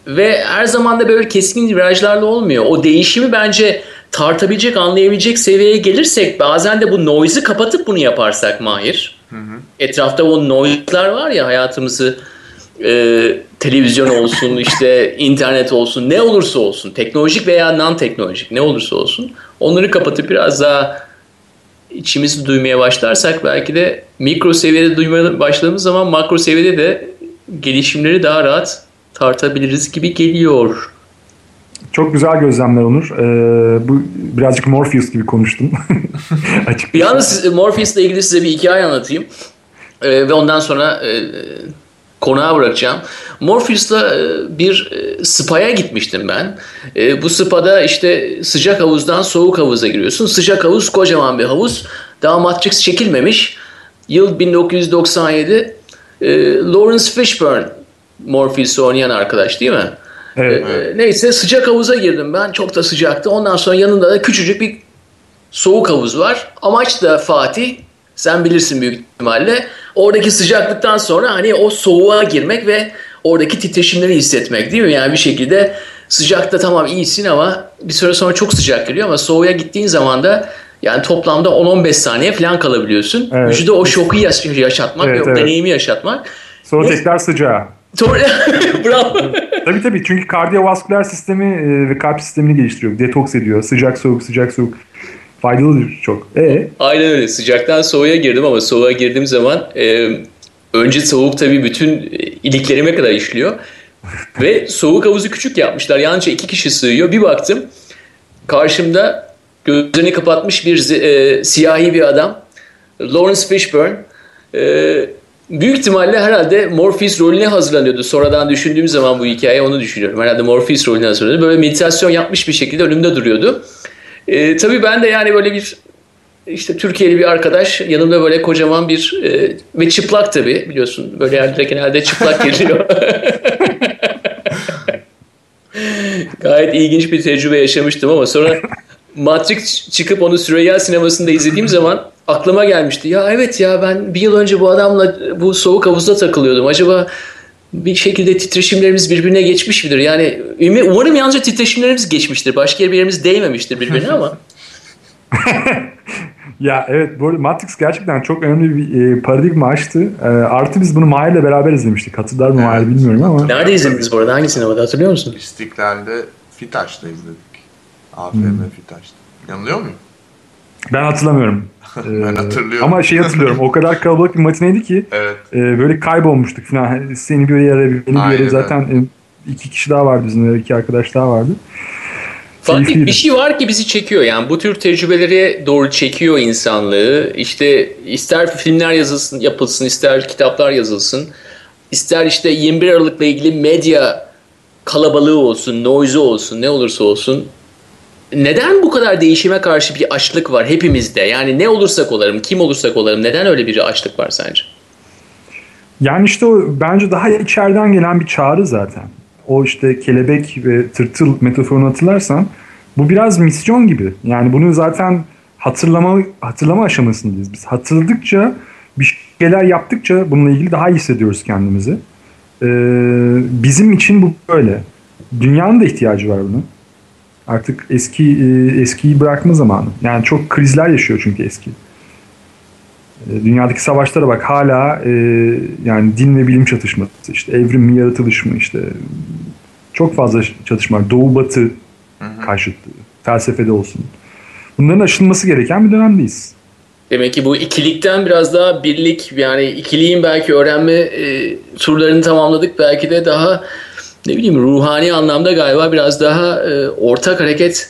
Ve her zaman da böyle keskin virajlarla olmuyor. O değişimi bence tartabilecek, anlayabilecek seviyeye gelirsek bazen de bu noise'ı kapatıp bunu yaparsak Mahir. Hı hı. Etrafta o noise'lar var ya hayatımızı e, televizyon olsun, işte internet olsun, ne olursa olsun, teknolojik veya non-teknolojik ne olursa olsun onları kapatıp biraz daha içimizi duymaya başlarsak belki de mikro seviyede duymaya başladığımız zaman makro seviyede de gelişimleri daha rahat tartabiliriz gibi geliyor. Çok güzel gözlemler Onur. Ee, bu birazcık Morpheus gibi konuştum. Açık Yalnız Morpheus'la ilgili size bir hikaye anlatayım. Ee, ve ondan sonra e, konağa bırakacağım. Morpheus'la e, bir e, spa'ya gitmiştim ben. E, bu spa'da işte sıcak havuzdan soğuk havuza giriyorsun. Sıcak havuz kocaman bir havuz. Daha Matrix çekilmemiş. Yıl 1997. Lawrence Fishburne Morpheus'u oynayan arkadaş değil mi? Evet. Neyse sıcak havuza girdim ben. Çok da sıcaktı. Ondan sonra yanında da küçücük bir soğuk havuz var. Amaç da Fatih sen bilirsin büyük ihtimalle. Oradaki sıcaklıktan sonra hani o soğuğa girmek ve oradaki titreşimleri hissetmek değil mi? Yani bir şekilde sıcakta tamam iyisin ama bir süre sonra çok sıcak geliyor ama soğuğa gittiğin zaman da yani toplamda 10-15 saniye falan kalabiliyorsun. Evet. Vücuda o şoku yaş- yaşatmak evet, ve o evet. deneyimi yaşatmak. Sonra ne? tekrar sıcağa. Bravo. tabii tabii çünkü kardiyovasküler sistemi e, ve kalp sistemini geliştiriyor. Detoks ediyor. Sıcak soğuk sıcak soğuk. Faydalıdır çok. E? Aynen öyle. Sıcaktan soğuğa girdim ama soğuğa girdiğim zaman e, önce soğuk tabii bütün iliklerime kadar işliyor. Ve soğuk havuzu küçük yapmışlar. Yalnızca iki kişi sığıyor. Bir baktım karşımda gözlerini kapatmış bir e, siyahi bir adam. Lawrence Fishburne. E, büyük ihtimalle herhalde Morpheus rolüne hazırlanıyordu. Sonradan düşündüğüm zaman bu hikaye onu düşünüyorum. Herhalde Morpheus rolüne hazırlanıyordu. Böyle meditasyon yapmış bir şekilde önümde duruyordu. E, tabii ben de yani böyle bir işte Türkiye'li bir arkadaş yanımda böyle kocaman bir e, ve çıplak tabii biliyorsun böyle yerlere genelde çıplak geliyor. Gayet ilginç bir tecrübe yaşamıştım ama sonra Matrix çıkıp onu Süreyya sinemasında izlediğim zaman aklıma gelmişti. Ya evet ya ben bir yıl önce bu adamla bu soğuk havuzda takılıyordum. Acaba bir şekilde titreşimlerimiz birbirine geçmiş midir? Yani umarım yalnızca titreşimlerimiz geçmiştir. Başka bir yerimiz değmemiştir birbirine ama. ya evet bu Matrix gerçekten çok önemli bir e, paradigma açtı. E, artı biz bunu Mahir ile beraber izlemiştik. Hatırlar mı Mahir bilmiyorum ama. Nerede izlediniz bu arada? Hangi sinemada hatırlıyor musun? İstiklal'de Fitaş'ta izledik. AFM hmm. Fitaş'ta. Yanılıyor muyum? Ben hatırlamıyorum. Ben hatırlıyorum. Ama şey hatırlıyorum. o kadar kalabalık bir matineydi ki evet. e, böyle kaybolmuştuk falan. Seni bir yere, beni bir yere. Zaten e, iki kişi daha vardı bizim. iki arkadaş daha vardı. Fatih bir şey var ki bizi çekiyor yani bu tür tecrübeleri doğru çekiyor insanlığı. İşte ister filmler yazılsın, yapılsın, ister kitaplar yazılsın, ister işte 21 Aralık'la ilgili medya kalabalığı olsun, noise olsun, ne olursa olsun neden bu kadar değişime karşı bir açlık var hepimizde? Yani ne olursak olalım, kim olursak olalım neden öyle bir açlık var sence? Yani işte o bence daha içeriden gelen bir çağrı zaten. O işte kelebek ve tırtıl metaforunu hatırlarsan bu biraz misyon gibi. Yani bunu zaten hatırlama hatırlama aşamasındayız biz. Hatırladıkça bir şeyler yaptıkça bununla ilgili daha iyi hissediyoruz kendimizi. Ee, bizim için bu böyle. Dünyanın da ihtiyacı var buna. Artık eski e, eskiyi bırakma zamanı. Yani çok krizler yaşıyor çünkü eski. E, dünyadaki savaşlara bak hala e, yani din ve bilim çatışması, işte evrim mi yaratılış mı işte çok fazla çatışma. Doğu batı karşıtlığı, felsefede olsun. Bunların aşılması gereken bir dönemdeyiz. Demek ki bu ikilikten biraz daha birlik yani ikiliğin belki öğrenme e, turlarını tamamladık. Belki de daha ne bileyim ruhani anlamda galiba biraz daha e, ortak hareket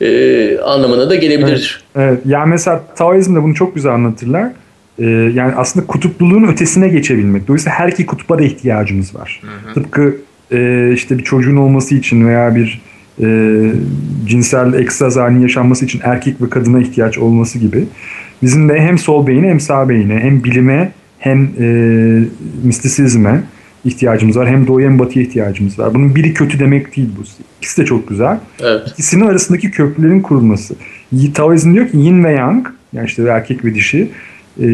e, anlamına da gelebilir. Evet, evet. Yani mesela Taoizm'de bunu çok güzel anlatırlar. Ee, yani aslında kutupluluğun ötesine geçebilmek. Dolayısıyla her iki kutba da ihtiyacımız var. Hı hı. Tıpkı e, işte bir çocuğun olması için veya bir e, cinsel ekstaz halinin yaşanması için erkek ve kadına ihtiyaç olması gibi. Bizim de hem sol beyine hem sağ beyine hem bilime hem e, mistisizme ihtiyacımız var. Hem doğuya hem batıya ihtiyacımız var. Bunun biri kötü demek değil bu. İkisi de çok güzel. Evet. İkisinin arasındaki köprülerin kurulması. Taoizm diyor ki yin ve yang yani işte erkek ve dişi e,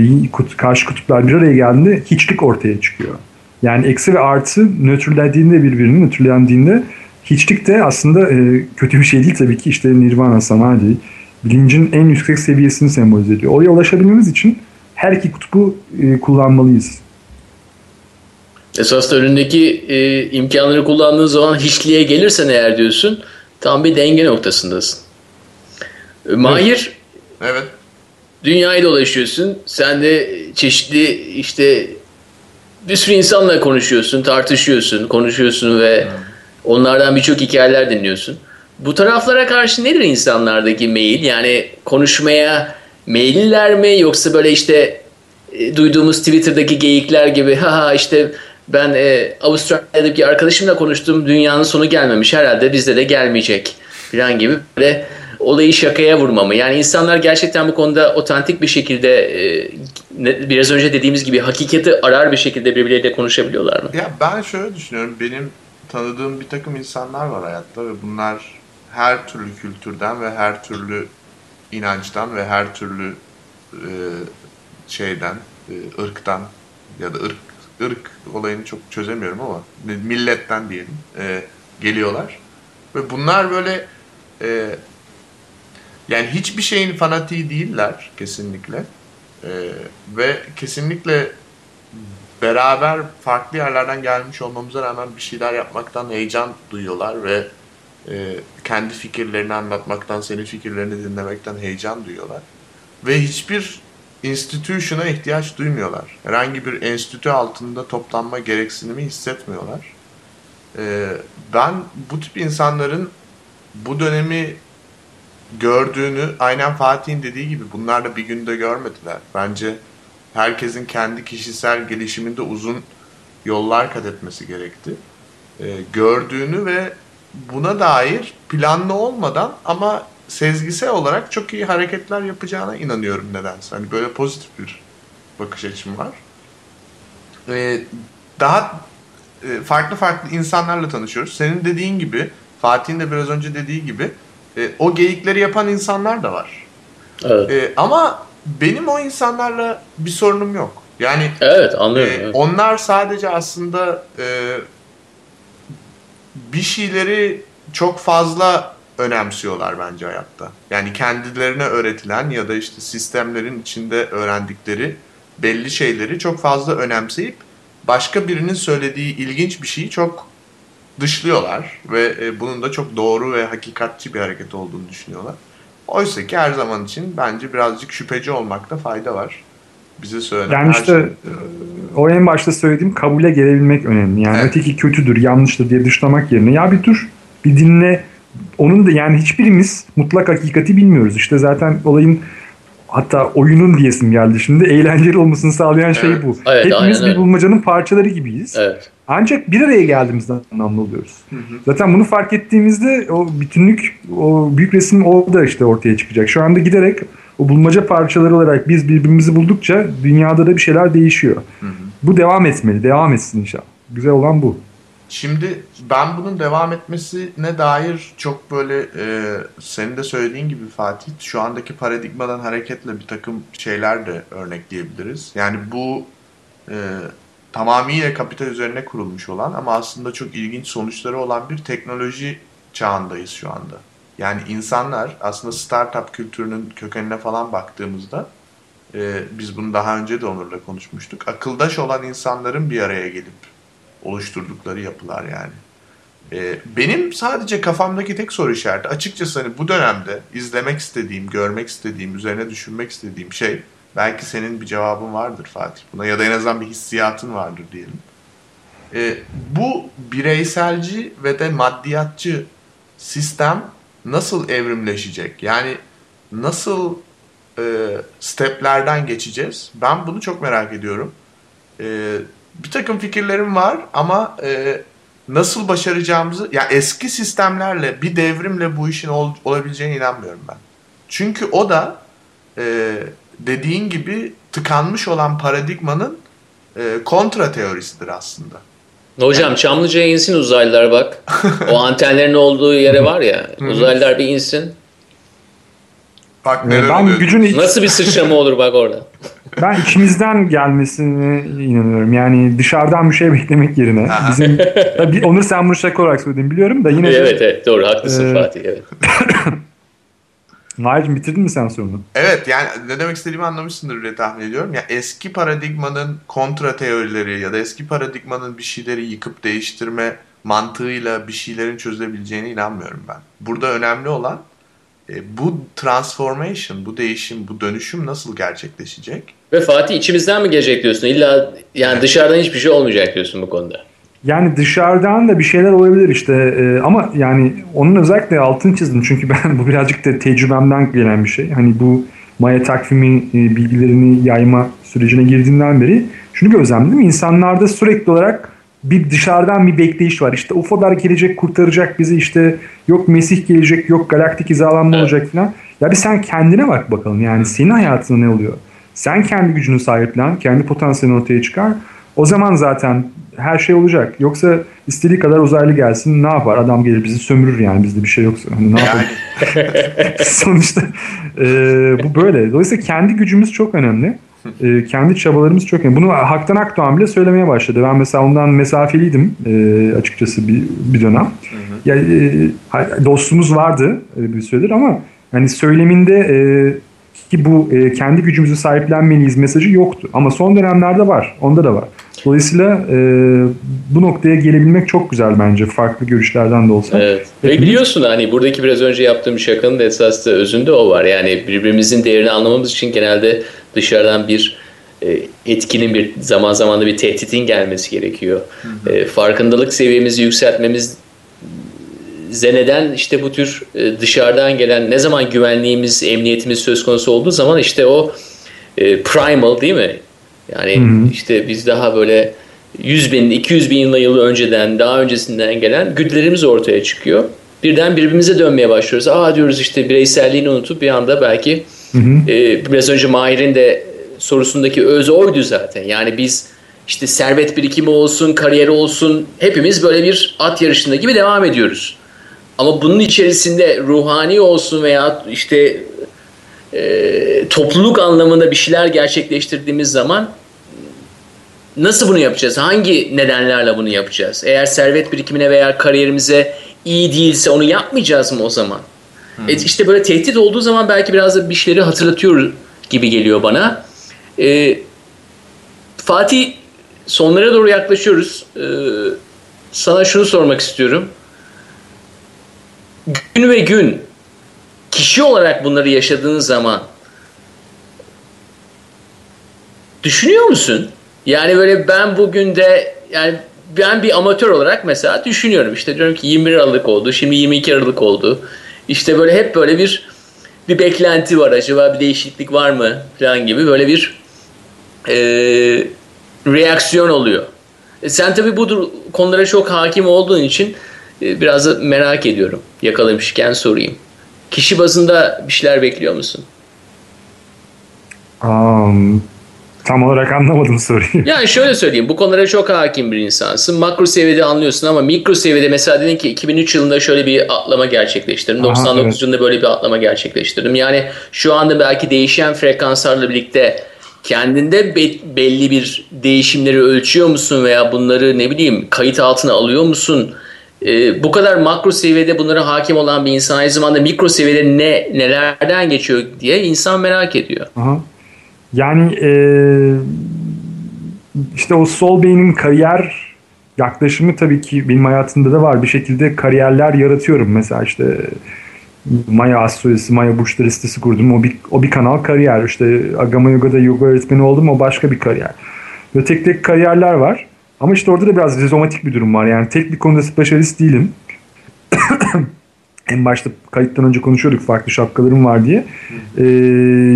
karşı kutuplar bir araya geldiğinde hiçlik ortaya çıkıyor. Yani eksi ve artı nötrlediğinde birbirini nötrlendiğinde hiçlik de aslında e, kötü bir şey değil tabii ki işte nirvana, samadhi bilincin en yüksek seviyesini sembolize ediyor. Oraya ulaşabilmemiz için her iki kutubu e, kullanmalıyız. Esasında önündeki e, imkanları kullandığın zaman hiçliğe gelirsen eğer diyorsun tam bir denge noktasındasın. E, Mahir evet. dünyayı dolaşıyorsun. Sen de çeşitli işte bir sürü insanla konuşuyorsun, tartışıyorsun, konuşuyorsun ve hmm. onlardan birçok hikayeler dinliyorsun. bu taraflara karşı nedir insanlardaki mail? Yani konuşmaya meyilliler mi yoksa böyle işte e, duyduğumuz Twitter'daki geyikler gibi ha işte ben e, Avustralya'daki arkadaşımla konuştum dünyanın sonu gelmemiş herhalde bizde de gelmeyecek falan gibi böyle olayı şakaya vurmamı. Yani insanlar gerçekten bu konuda otantik bir şekilde e, biraz önce dediğimiz gibi hakikati arar bir şekilde birbirleriyle konuşabiliyorlar mı? Ya ben şöyle düşünüyorum. Benim tanıdığım bir takım insanlar var hayatta ve bunlar her türlü kültürden ve her türlü inançtan ve her türlü e, şeyden, e, ırktan ya da ırk ırk olayını çok çözemiyorum ama milletten diyelim e, geliyorlar ve bunlar böyle e, yani hiçbir şeyin fanatiği değiller kesinlikle e, ve kesinlikle beraber farklı yerlerden gelmiş olmamıza rağmen bir şeyler yapmaktan heyecan duyuyorlar ve e, kendi fikirlerini anlatmaktan, senin fikirlerini dinlemekten heyecan duyuyorlar. Ve hiçbir institution'a ihtiyaç duymuyorlar. Herhangi bir enstitü altında toplanma gereksinimi hissetmiyorlar. E, ben bu tip insanların bu dönemi gördüğünü aynen Fatih'in dediği gibi bunlar da bir günde görmediler. Bence herkesin kendi kişisel gelişiminde uzun yollar kat etmesi gerekti. E, gördüğünü ve buna dair planlı olmadan ama sezgisel olarak çok iyi hareketler yapacağına inanıyorum nedense. Hani böyle pozitif bir bakış açım var. Ee, daha e, farklı farklı insanlarla tanışıyoruz. Senin dediğin gibi, Fatih'in de biraz önce dediği gibi e, o geyikleri yapan insanlar da var. Evet. E, ama benim o insanlarla bir sorunum yok. Yani evet anlıyorum. E, evet. Onlar sadece aslında e, bir şeyleri çok fazla önemsiyorlar bence hayatta. Yani kendilerine öğretilen ya da işte sistemlerin içinde öğrendikleri belli şeyleri çok fazla önemseyip başka birinin söylediği ilginç bir şeyi çok dışlıyorlar ve e, bunun da çok doğru ve hakikatçi bir hareket olduğunu düşünüyorlar. Oysa ki her zaman için bence birazcık şüpheci olmakta fayda var. Bize söylenen Yani işte şey... o en başta söylediğim kabule gelebilmek önemli. Yani evet. öteki kötüdür, yanlıştır diye dışlamak yerine ya bir dur, bir dinle. Onun da yani hiçbirimiz mutlak hakikati bilmiyoruz. İşte zaten olayın hatta oyunun diyesim geldi şimdi. Eğlenceli olmasını sağlayan şey evet. şey bu. Evet, Hepimiz bir bulmacanın parçaları gibiyiz. Evet. Ancak bir araya geldiğimizde anlamlı oluyoruz. Hı hı. Zaten bunu fark ettiğimizde o bütünlük, o büyük resim orada işte ortaya çıkacak. Şu anda giderek o bulmaca parçaları olarak biz birbirimizi buldukça dünyada da bir şeyler değişiyor. Hı hı. Bu devam etmeli, devam etsin inşallah. Güzel olan bu. Şimdi ben bunun devam etmesine dair çok böyle e, senin de söylediğin gibi Fatih şu andaki paradigmadan hareketle bir takım şeyler de örnekleyebiliriz. Yani bu e, tamamıyla kapital üzerine kurulmuş olan ama aslında çok ilginç sonuçları olan bir teknoloji çağındayız şu anda. Yani insanlar aslında startup kültürünün kökenine falan baktığımızda e, biz bunu daha önce de Onur'la konuşmuştuk. Akıldaş olan insanların bir araya gelip oluşturdukları yapılar yani. E, benim sadece kafamdaki tek soru işareti açıkçası hani bu dönemde izlemek istediğim, görmek istediğim, üzerine düşünmek istediğim şey belki senin bir cevabın vardır Fatih buna ya da en azından bir hissiyatın vardır diyelim. E, bu bireyselci ve de maddiyatçı sistem nasıl evrimleşecek? Yani nasıl e, steplerden geçeceğiz? Ben bunu çok merak ediyorum. E, bir takım fikirlerim var ama e, nasıl başaracağımızı ya yani eski sistemlerle bir devrimle bu işin ol, olabileceğine inanmıyorum ben. Çünkü o da e, dediğin gibi tıkanmış olan paradigmanın e, kontra teorisidir aslında. Hocam Çamlıca'ya insin uzaylılar bak. o antenlerin olduğu yere var ya. uzaylılar bir insin. Bak neler ben oluyor. gücün Nasıl bir sıçrama olur bak orada. Ben içimizden gelmesine inanıyorum. Yani dışarıdan bir şey beklemek yerine. bizim tabii Onur sen bunu şaka olarak söyledin biliyorum da yine Evet evet doğru haklısın e, Fatih evet. Nail'cim bitirdin mi sen sorunu? Evet yani ne demek istediğimi anlamışsındır diye tahmin ediyorum. Ya eski paradigmanın kontra teorileri ya da eski paradigmanın bir şeyleri yıkıp değiştirme mantığıyla bir şeylerin çözülebileceğine inanmıyorum ben. Burada önemli olan e, bu transformation, bu değişim, bu dönüşüm nasıl gerçekleşecek? Ve Fatih içimizden mi gelecek diyorsun? İlla yani evet. dışarıdan hiçbir şey olmayacak diyorsun bu konuda. Yani dışarıdan da bir şeyler olabilir işte ee, ama yani onun özellikle altını çizdim çünkü ben bu birazcık da tecrübemden gelen bir şey. Hani bu Maya takvimi e, bilgilerini yayma sürecine girdiğinden beri şunu gözlemledim. İnsanlarda sürekli olarak bir dışarıdan bir bekleyiş var. İşte UFO'lar gelecek kurtaracak bizi işte yok Mesih gelecek yok galaktik hizalanma evet. olacak falan. Ya bir sen kendine bak bakalım yani senin hayatında ne oluyor? Sen kendi gücünü sahiplen, kendi potansiyelini ortaya çıkar. O zaman zaten her şey olacak. Yoksa istediği kadar uzaylı gelsin ne yapar? Adam gelir bizi sömürür yani bizde bir şey yoksa. Hani ne yapar? Sonuçta e, bu böyle. Dolayısıyla kendi gücümüz çok önemli. E, kendi çabalarımız çok önemli. Bunu Haktan Akdoğan bile söylemeye başladı. Ben mesela ondan mesafeliydim e, açıkçası bir, bir dönem. Hı hı. Ya, e, dostumuz vardı e, bir süredir ama hani söyleminde e, ki bu e, kendi gücümüzü sahiplenmeliyiz mesajı yoktu. Ama son dönemlerde var. Onda da var. Dolayısıyla e, bu noktaya gelebilmek çok güzel bence farklı görüşlerden de olsa. Evet. Ve biliyorsun hani buradaki biraz önce yaptığım şakanın da esas da özünde o var. Yani birbirimizin değerini anlamamız için genelde dışarıdan bir e, etkinin bir zaman zaman da bir tehditin gelmesi gerekiyor. Hı hı. E, farkındalık seviyemizi yükseltmemiz zeneden işte bu tür e, dışarıdan gelen ne zaman güvenliğimiz, emniyetimiz söz konusu olduğu zaman işte o e, primal değil mi? Yani hı hı. işte biz daha böyle 100 bin, 200 bin yıl önceden, daha öncesinden gelen güdülerimiz ortaya çıkıyor. Birden birbirimize dönmeye başlıyoruz. Aa diyoruz işte bireyselliğini unutup bir anda belki hı hı. E, biraz önce Mahir'in de sorusundaki öz oydu zaten. Yani biz işte servet birikimi olsun, kariyeri olsun hepimiz böyle bir at yarışında gibi devam ediyoruz. Ama bunun içerisinde ruhani olsun veya işte e, topluluk anlamında bir şeyler gerçekleştirdiğimiz zaman nasıl bunu yapacağız? Hangi nedenlerle bunu yapacağız? Eğer servet birikimine veya kariyerimize iyi değilse onu yapmayacağız mı o zaman? Hmm. E işte böyle tehdit olduğu zaman belki biraz da bir şeyleri hatırlatıyor gibi geliyor bana. E, Fatih sonlara doğru yaklaşıyoruz. E, sana şunu sormak istiyorum. Gün ve gün kişi olarak bunları yaşadığın zaman düşünüyor musun? Yani böyle ben bugün de yani ben bir amatör olarak mesela düşünüyorum. İşte diyorum ki 21 Aralık oldu. Şimdi 22 Aralık oldu. İşte böyle hep böyle bir bir beklenti var. Acaba bir değişiklik var mı falan gibi böyle bir e, reaksiyon oluyor. E sen tabii bu konulara çok hakim olduğun için e, biraz da merak ediyorum. Yakalamışken sorayım. Kişi bazında bir şeyler bekliyor musun? Um, tam olarak anlamadım soruyu. Yani şöyle söyleyeyim. Bu konulara çok hakim bir insansın. Makro seviyede anlıyorsun ama mikro seviyede mesela dedin ki 2003 yılında şöyle bir atlama gerçekleştirdim. Aha, 99 evet. yılında böyle bir atlama gerçekleştirdim. Yani şu anda belki değişen frekanslarla birlikte kendinde be- belli bir değişimleri ölçüyor musun veya bunları ne bileyim kayıt altına alıyor musun? e, bu kadar makro seviyede bunlara hakim olan bir insan aynı zamanda mikro seviyede ne nelerden geçiyor diye insan merak ediyor. Aha. Yani e, işte o sol beynin kariyer yaklaşımı tabii ki benim hayatımda da var. Bir şekilde kariyerler yaratıyorum. Mesela işte Maya astrolojisi, Maya burçları listesi kurdum. O bir, o bir kanal kariyer. İşte Agama Yoga'da yoga öğretmeni oldum. O başka bir kariyer. Ve tek tek kariyerler var. Ama işte orada da biraz rizomatik bir durum var. Yani tek bir konuda specialist değilim. en başta kayıttan önce konuşuyorduk farklı şapkalarım var diye. Ee,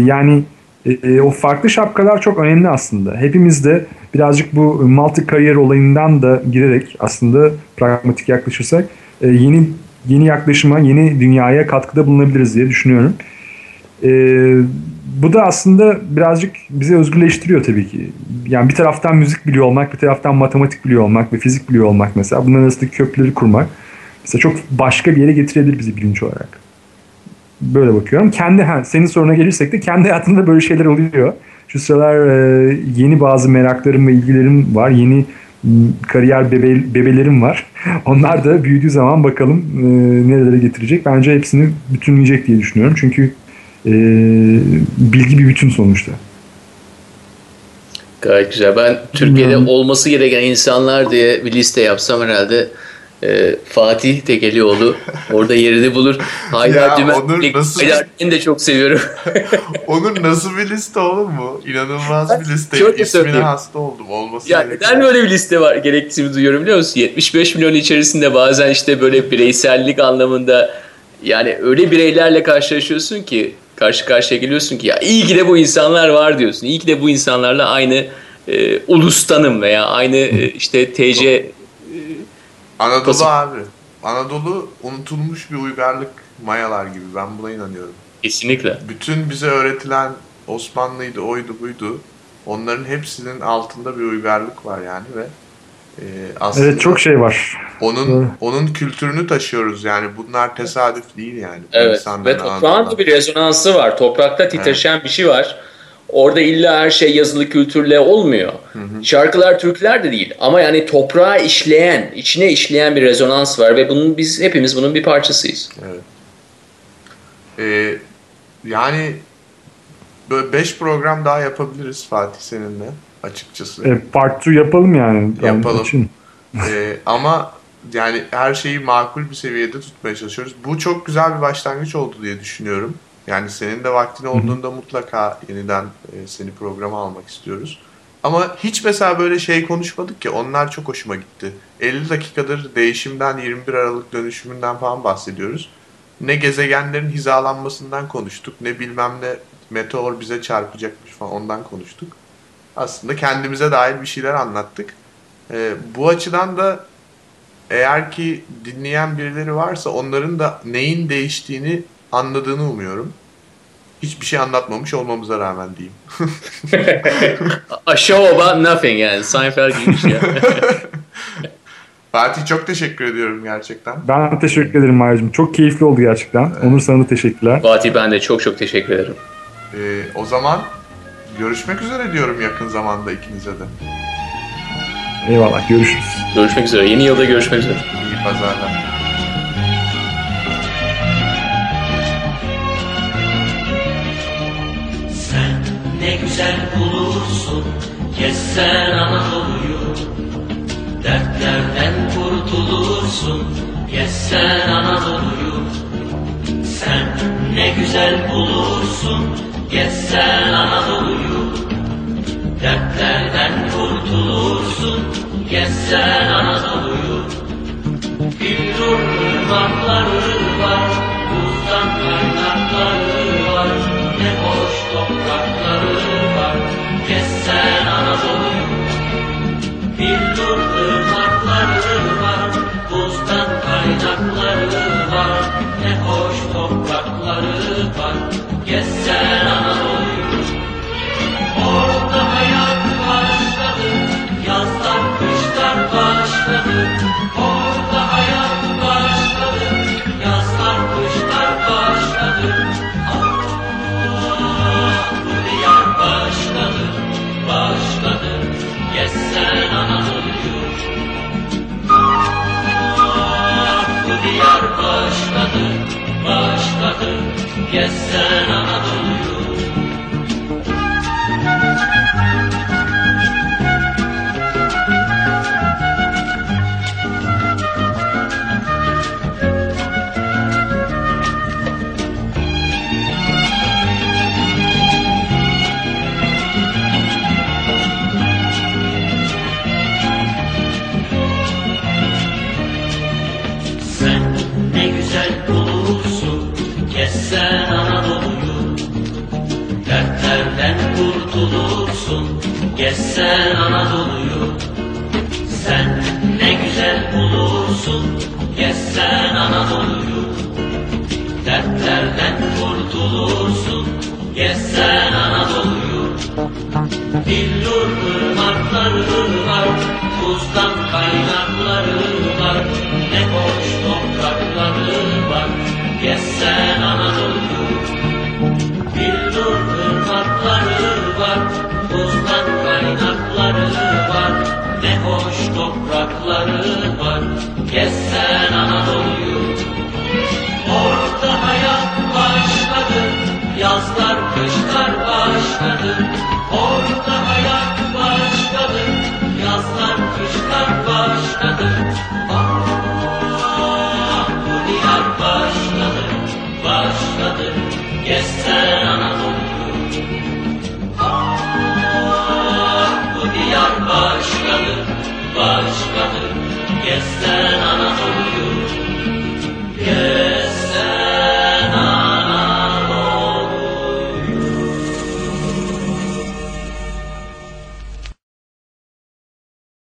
yani e, o farklı şapkalar çok önemli aslında. Hepimiz de birazcık bu multi kariyer olayından da girerek aslında pragmatik yaklaşırsak e, yeni yeni yaklaşıma, yeni dünyaya katkıda bulunabiliriz diye düşünüyorum. Ee, bu da aslında birazcık bizi özgürleştiriyor tabii ki. Yani bir taraftan müzik biliyor olmak, bir taraftan matematik biliyor olmak ve fizik biliyor olmak mesela. Bunların arasındaki köprüleri kurmak mesela çok başka bir yere getirebilir bizi bilinç olarak. Böyle bakıyorum. Kendi ha, senin soruna gelirsek de kendi hayatımda böyle şeyler oluyor. Şu sıralar e, yeni bazı meraklarım ve ilgilerim var. Yeni kariyer bebe, bebelerim var. Onlar da büyüdüğü zaman bakalım e, nerelere getirecek. Bence hepsini bütünleyecek diye düşünüyorum. Çünkü e, bilgi bir bütün sonuçta. Gayet güzel. Ben Türkiye'de hmm. olması gereken insanlar diye bir liste yapsam herhalde e, Fatih Tekelioğlu orada yerini bulur. Haydar Ya Dümen. Onur nasıl- Haydar Dümen'i de çok seviyorum. Onun nasıl bir liste oğlum bu? İnanılmaz bir liste. Şöyle İsmine söyleyeyim. hasta oldum. Olması Ya neden böyle bir liste var gerektiğini duyuyorum biliyor musun? 75 milyon içerisinde bazen işte böyle bireysellik anlamında yani öyle bireylerle karşılaşıyorsun ki karşı karşıya geliyorsun ki ya iyi ki de bu insanlar var diyorsun. İyi ki de bu insanlarla aynı e, ulustanım veya aynı e, işte TC Anadolu Pasif- abi. Anadolu unutulmuş bir uygarlık mayalar gibi. Ben buna inanıyorum. kesinlikle. Bütün bize öğretilen Osmanlıydı, oydu, buydu. Onların hepsinin altında bir uygarlık var yani ve e, aslında Evet çok şey var. onun Evet. onun kültürünü taşıyoruz yani. Bunlar tesadüf değil yani. Bu Evet insanların ve toprağın da bir rezonansı var. Toprakta titreşen bir şey var. Orada illa her şey yazılı kültürle olmuyor. Şarkılar, türküler de değil. Ama yani toprağa işleyen, içine işleyen bir rezonans var ve bunun biz hepimiz bunun bir parçasıyız. Ee, yani böyle 5 program daha yapabiliriz Fatih seninle açıkçası. E, part 2 yapalım yani. Yapalım. için. Ee, ama yani her şeyi makul bir seviyede tutmaya çalışıyoruz. Bu çok güzel bir başlangıç oldu diye düşünüyorum. Yani senin de vaktin olduğunda mutlaka yeniden e, seni programa almak istiyoruz. Ama hiç mesela böyle şey konuşmadık ki onlar çok hoşuma gitti. 50 dakikadır değişimden 21 Aralık dönüşümünden falan bahsediyoruz. Ne gezegenlerin hizalanmasından konuştuk ne bilmem ne meteor bize çarpacakmış falan ondan konuştuk. Aslında kendimize dair bir şeyler anlattık. Ee, bu açıdan da eğer ki dinleyen birileri varsa onların da neyin değiştiğini anladığını umuyorum. Hiçbir şey anlatmamış olmamıza rağmen diyeyim. A show about nothing yani. Seinfeld giymiş ya. Fatih çok teşekkür ediyorum gerçekten. Ben teşekkür ederim Maya'cığım. Çok keyifli oldu gerçekten. Onur sana da teşekkürler. Fatih ben de çok çok teşekkür ederim. Ee, o zaman görüşmek üzere diyorum yakın zamanda ikinize de. Eyvallah görüşürüz. Görüşmek üzere. Yeni yılda görüşmek üzere. İyi pazarlar. Güzel bulursun Gezsen Anadolu'yu Dertlerden kurtulursun Gezsen Anadolu'yu Sen ne güzel bulursun Gezsen Anadolu'yu Dertlerden kurtulursun Gezsen Anadolu'yu Billur ırmakları var, buzdan kaynakları var, ne hoş toprakları kessen Anadolu'yu. Billur ırmakları var, buzdan kaynakları var, ne hoş toprakları var, kessen Anadolu'yu. Orada hayat başladı, yazlar kışlar başladı. Diyar başladı, başladı. Gezsen Anadolu'yu.